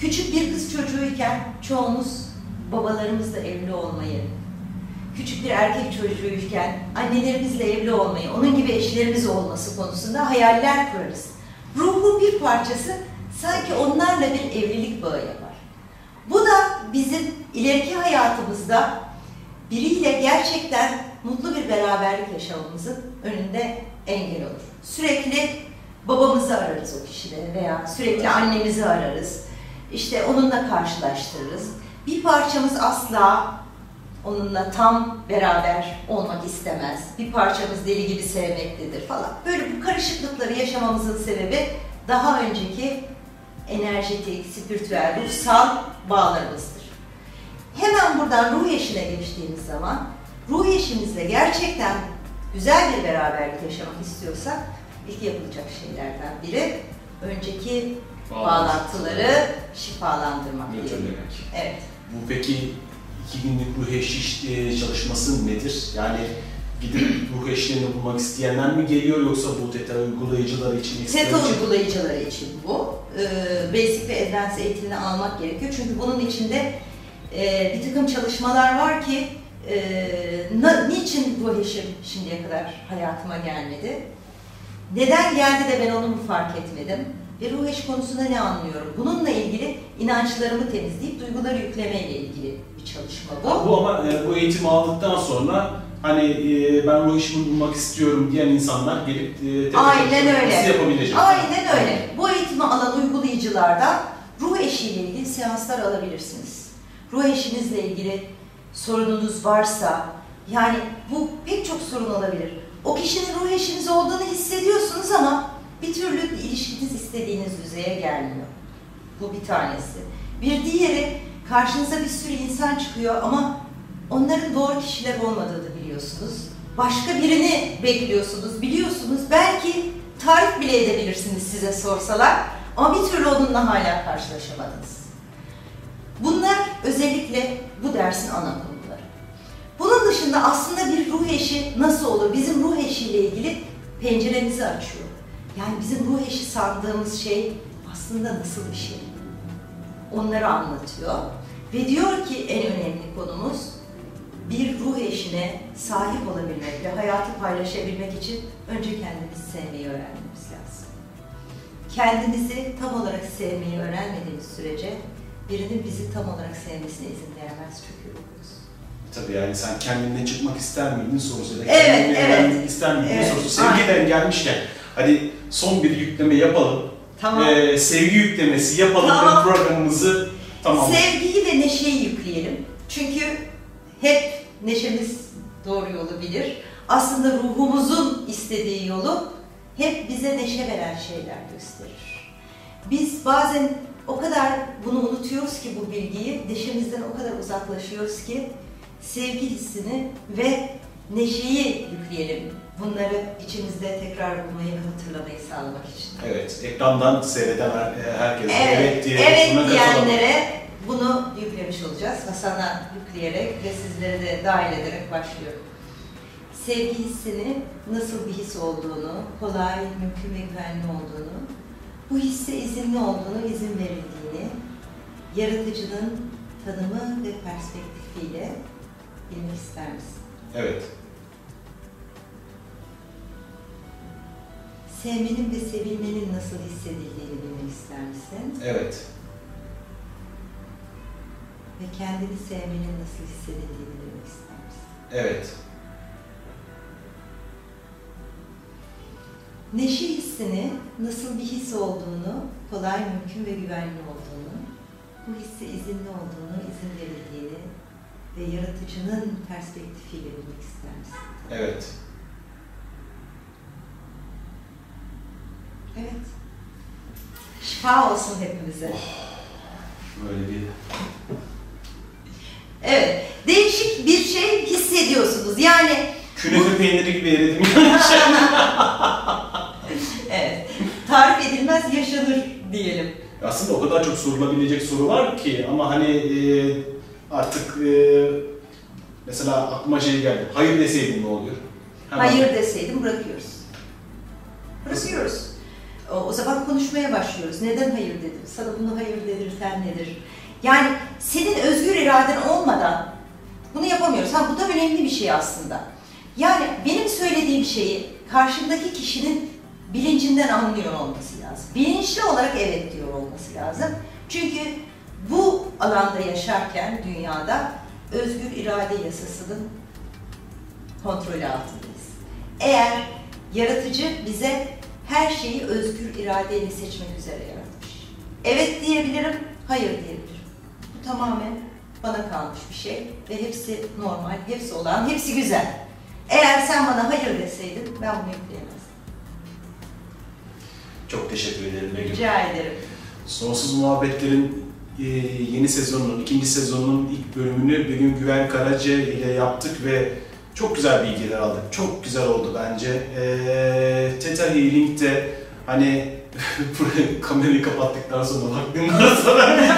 Küçük bir kız çocuğuyken çoğumuz babalarımızla evli olmayı, küçük bir erkek çocuğuyken annelerimizle evli olmayı, onun gibi eşlerimiz olması konusunda hayaller kurarız. Ruhun bir parçası sanki onlarla bir evlilik bağı yapar. Bu da bizim ileriki hayatımızda biriyle gerçekten mutlu bir beraberlik yaşamamızın önünde engel olur. Sürekli babamızı ararız o kişileri veya sürekli annemizi ararız. İşte onunla karşılaştırırız. Bir parçamız asla onunla tam beraber olmak istemez. Bir parçamız deli gibi sevmektedir falan. Böyle bu karışıklıkları yaşamamızın sebebi daha önceki enerjetik, spiritüel, ruhsal bağlarımızdır. Hemen buradan ruh eşine geçtiğimiz zaman, ruh eşimizle gerçekten güzel bir beraberlik yaşamak istiyorsak, ilk yapılacak şeylerden biri önceki bağlantıları şifalandırmak. Götürmemek. Evet. Bu peki iki günlük ruh eşi e, çalışması nedir? Yani gidip ruh eşlerini bulmak isteyenler mi geliyor yoksa bu TETA uygulayıcıları için isteyen TETA uygulayıcıları için bu. Ee, Basic ve Advanced eğitimini almak gerekiyor. Çünkü bunun içinde e, bir takım çalışmalar var ki e, na- niçin ruh eşim şimdiye kadar hayatıma gelmedi? Neden geldi de ben onu mu fark etmedim? Ve ruh eşi konusunda ne anlıyorum? Bununla ilgili inançlarımı temizleyip duyguları yüklemeyle ilgili bir çalışma bu. Bu ama e, bu eğitimi aldıktan sonra hani e, ben ruh eşimi bulmak istiyorum diyen insanlar gelip e, Aynen öyle. yapabilecek. Aynen öyle. Bu eğitimi alan uygulayıcılardan ruh eşiyle ilgili seanslar alabilirsiniz. Ruh eşinizle ilgili sorununuz varsa, yani bu pek çok sorun olabilir. O kişinin ruh eşiniz olduğunu hissediyorsunuz ama bir türlü ilişkiniz istediğiniz düzeye gelmiyor. Bu bir tanesi. Bir diğeri karşınıza bir sürü insan çıkıyor ama onların doğru kişiler olmadığını biliyorsunuz. Başka birini bekliyorsunuz, biliyorsunuz. Belki tarif bile edebilirsiniz size sorsalar ama bir türlü onunla hala karşılaşamadınız. Bunlar özellikle bu dersin ana konuları. Bunun dışında aslında bir ruh eşi nasıl olur? Bizim ruh eşiyle ilgili penceremizi açıyor. Yani bizim ruh eşi sandığımız şey aslında nasıl bir şey? Onları anlatıyor. Ve diyor ki en önemli konumuz bir ruh eşine sahip olabilmek ve hayatı paylaşabilmek için önce kendimizi sevmeyi öğrenmemiz lazım. Kendinizi tam olarak sevmeyi öğrenmediğimiz sürece birinin bizi tam olarak sevmesine izin vermez çünkü. Tabii yani sen kendine çıkmak ister miydin sorusu ya da Evet, kendine evet. ister miydin Evet, sorusu. Sevgiden gelmişken hadi son bir yükleme yapalım. Tamam. Ee, sevgi yüklemesi yapalım Tamam. ve programımızı tamam. Sevgiyi ve neşeyi yükleyelim. Çünkü hep neşemiz doğru yolu bilir. Aslında ruhumuzun istediği yolu hep bize neşe veren şeyler gösterir. Biz bazen o kadar bunu unutuyoruz ki bu bilgiyi, neşemizden o kadar uzaklaşıyoruz ki sevgi hissini ve neşeyi yükleyelim. Bunları içimizde tekrar bulmayı hatırlamayı sağlamak için. Evet, ekrandan seyreden her- herkese Evet, evet, diye evet diyenlere bunu yüklemiş olacağız. Hasan'a yükleyerek ve sizleri de dahil ederek başlıyorum. Sevgi hissini nasıl bir his olduğunu, kolay, mümkün ve güvenli olduğunu, bu hisse izinli olduğunu, izin verildiğini, yaratıcının tanımı ve perspektifiyle bilmek ister misin? Evet, Sevmenin ve sevilmenin nasıl hissedildiğini bilmek ister misin? evet. ve kendini sevmenin nasıl hissedildiğini bilmek ister misin? Evet. Neşe hissini nasıl bir his olduğunu, kolay, mümkün ve güvenli olduğunu, bu hisse izinli olduğunu, izin verildiğini ve yaratıcının perspektifiyle bilmek ister misin? Evet. Evet. Şifa olsun hepimize. Böyle bir Evet. Değişik bir şey hissediyorsunuz. Yani künefe peyniri gibi eridim. evet. Tarif edilmez yaşanır diyelim. Aslında o kadar çok sorulabilecek soru var ki ama hani e, artık e, mesela aklıma şey geldi. Hayır deseydin ne oluyor? Hemen- Hayır deseydim bırakıyoruz. Bırakıyoruz. O, zaman konuşmaya başlıyoruz. Neden hayır dedim? Sana bunu hayır dedirten nedir? Yani senin özgür iraden olmadan bunu yapamıyoruz. Ha, bu da önemli bir şey aslında. Yani benim söylediğim şeyi karşımdaki kişinin bilincinden anlıyor olması lazım. Bilinçli olarak evet diyor olması lazım. Çünkü bu alanda yaşarken dünyada özgür irade yasasının kontrolü altındayız. Eğer yaratıcı bize her şeyi özgür iradeyle seçmek üzere yaratmış. Evet diyebilirim, hayır diyebilirim. Bu tamamen bana kalmış bir şey ve hepsi normal, hepsi olan, hepsi güzel. Eğer sen bana hayır deseydin ben bunu yükleyemezdim. Çok teşekkür ederim Begüm. Rica ederim. Sonsuz Muhabbetler'in e, yeni sezonunun, ikinci sezonunun ilk bölümünü Begüm Güven Karaca ile yaptık ve çok güzel bilgiler aldık. Çok güzel oldu bence. E, Theta Healing de hani buraya kamerayı kapattıktan sonra baktığımda sonra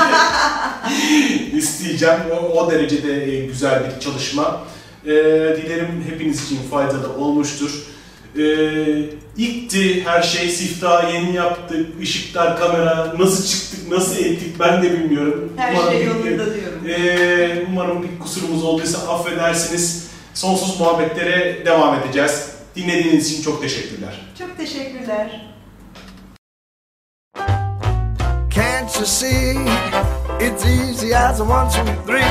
isteyeceğim. O, o derecede e, güzel bir çalışma. E, dilerim hepiniz için faydalı olmuştur. E, ilkti her şey, siftahı yeni yaptık, ışıklar, kamera, nasıl çıktık, nasıl ettik ben de bilmiyorum. Her Umarım şey yolunda diyorum. e, umarım bir kusurumuz olduysa affedersiniz. Sonsuz muhabbetlere devam edeceğiz. Dinlediğiniz için çok teşekkürler. Çok teşekkürler. Can't you see? It's easy as a one, two, three.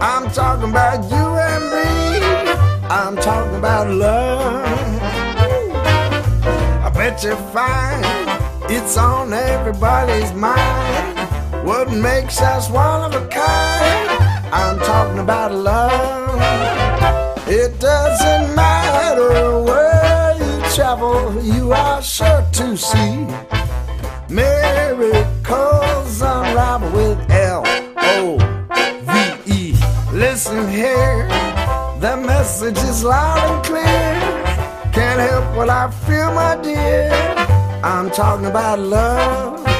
I'm talking about you and me. I'm talking about love. I bet you find it's on everybody's mind. What makes us one of a kind? I'm talking about love. It doesn't matter where you travel, you are sure to see. Miracles unravel with L O V E. Listen here, the message is loud and clear. Can't help what I feel, my dear. I'm talking about love.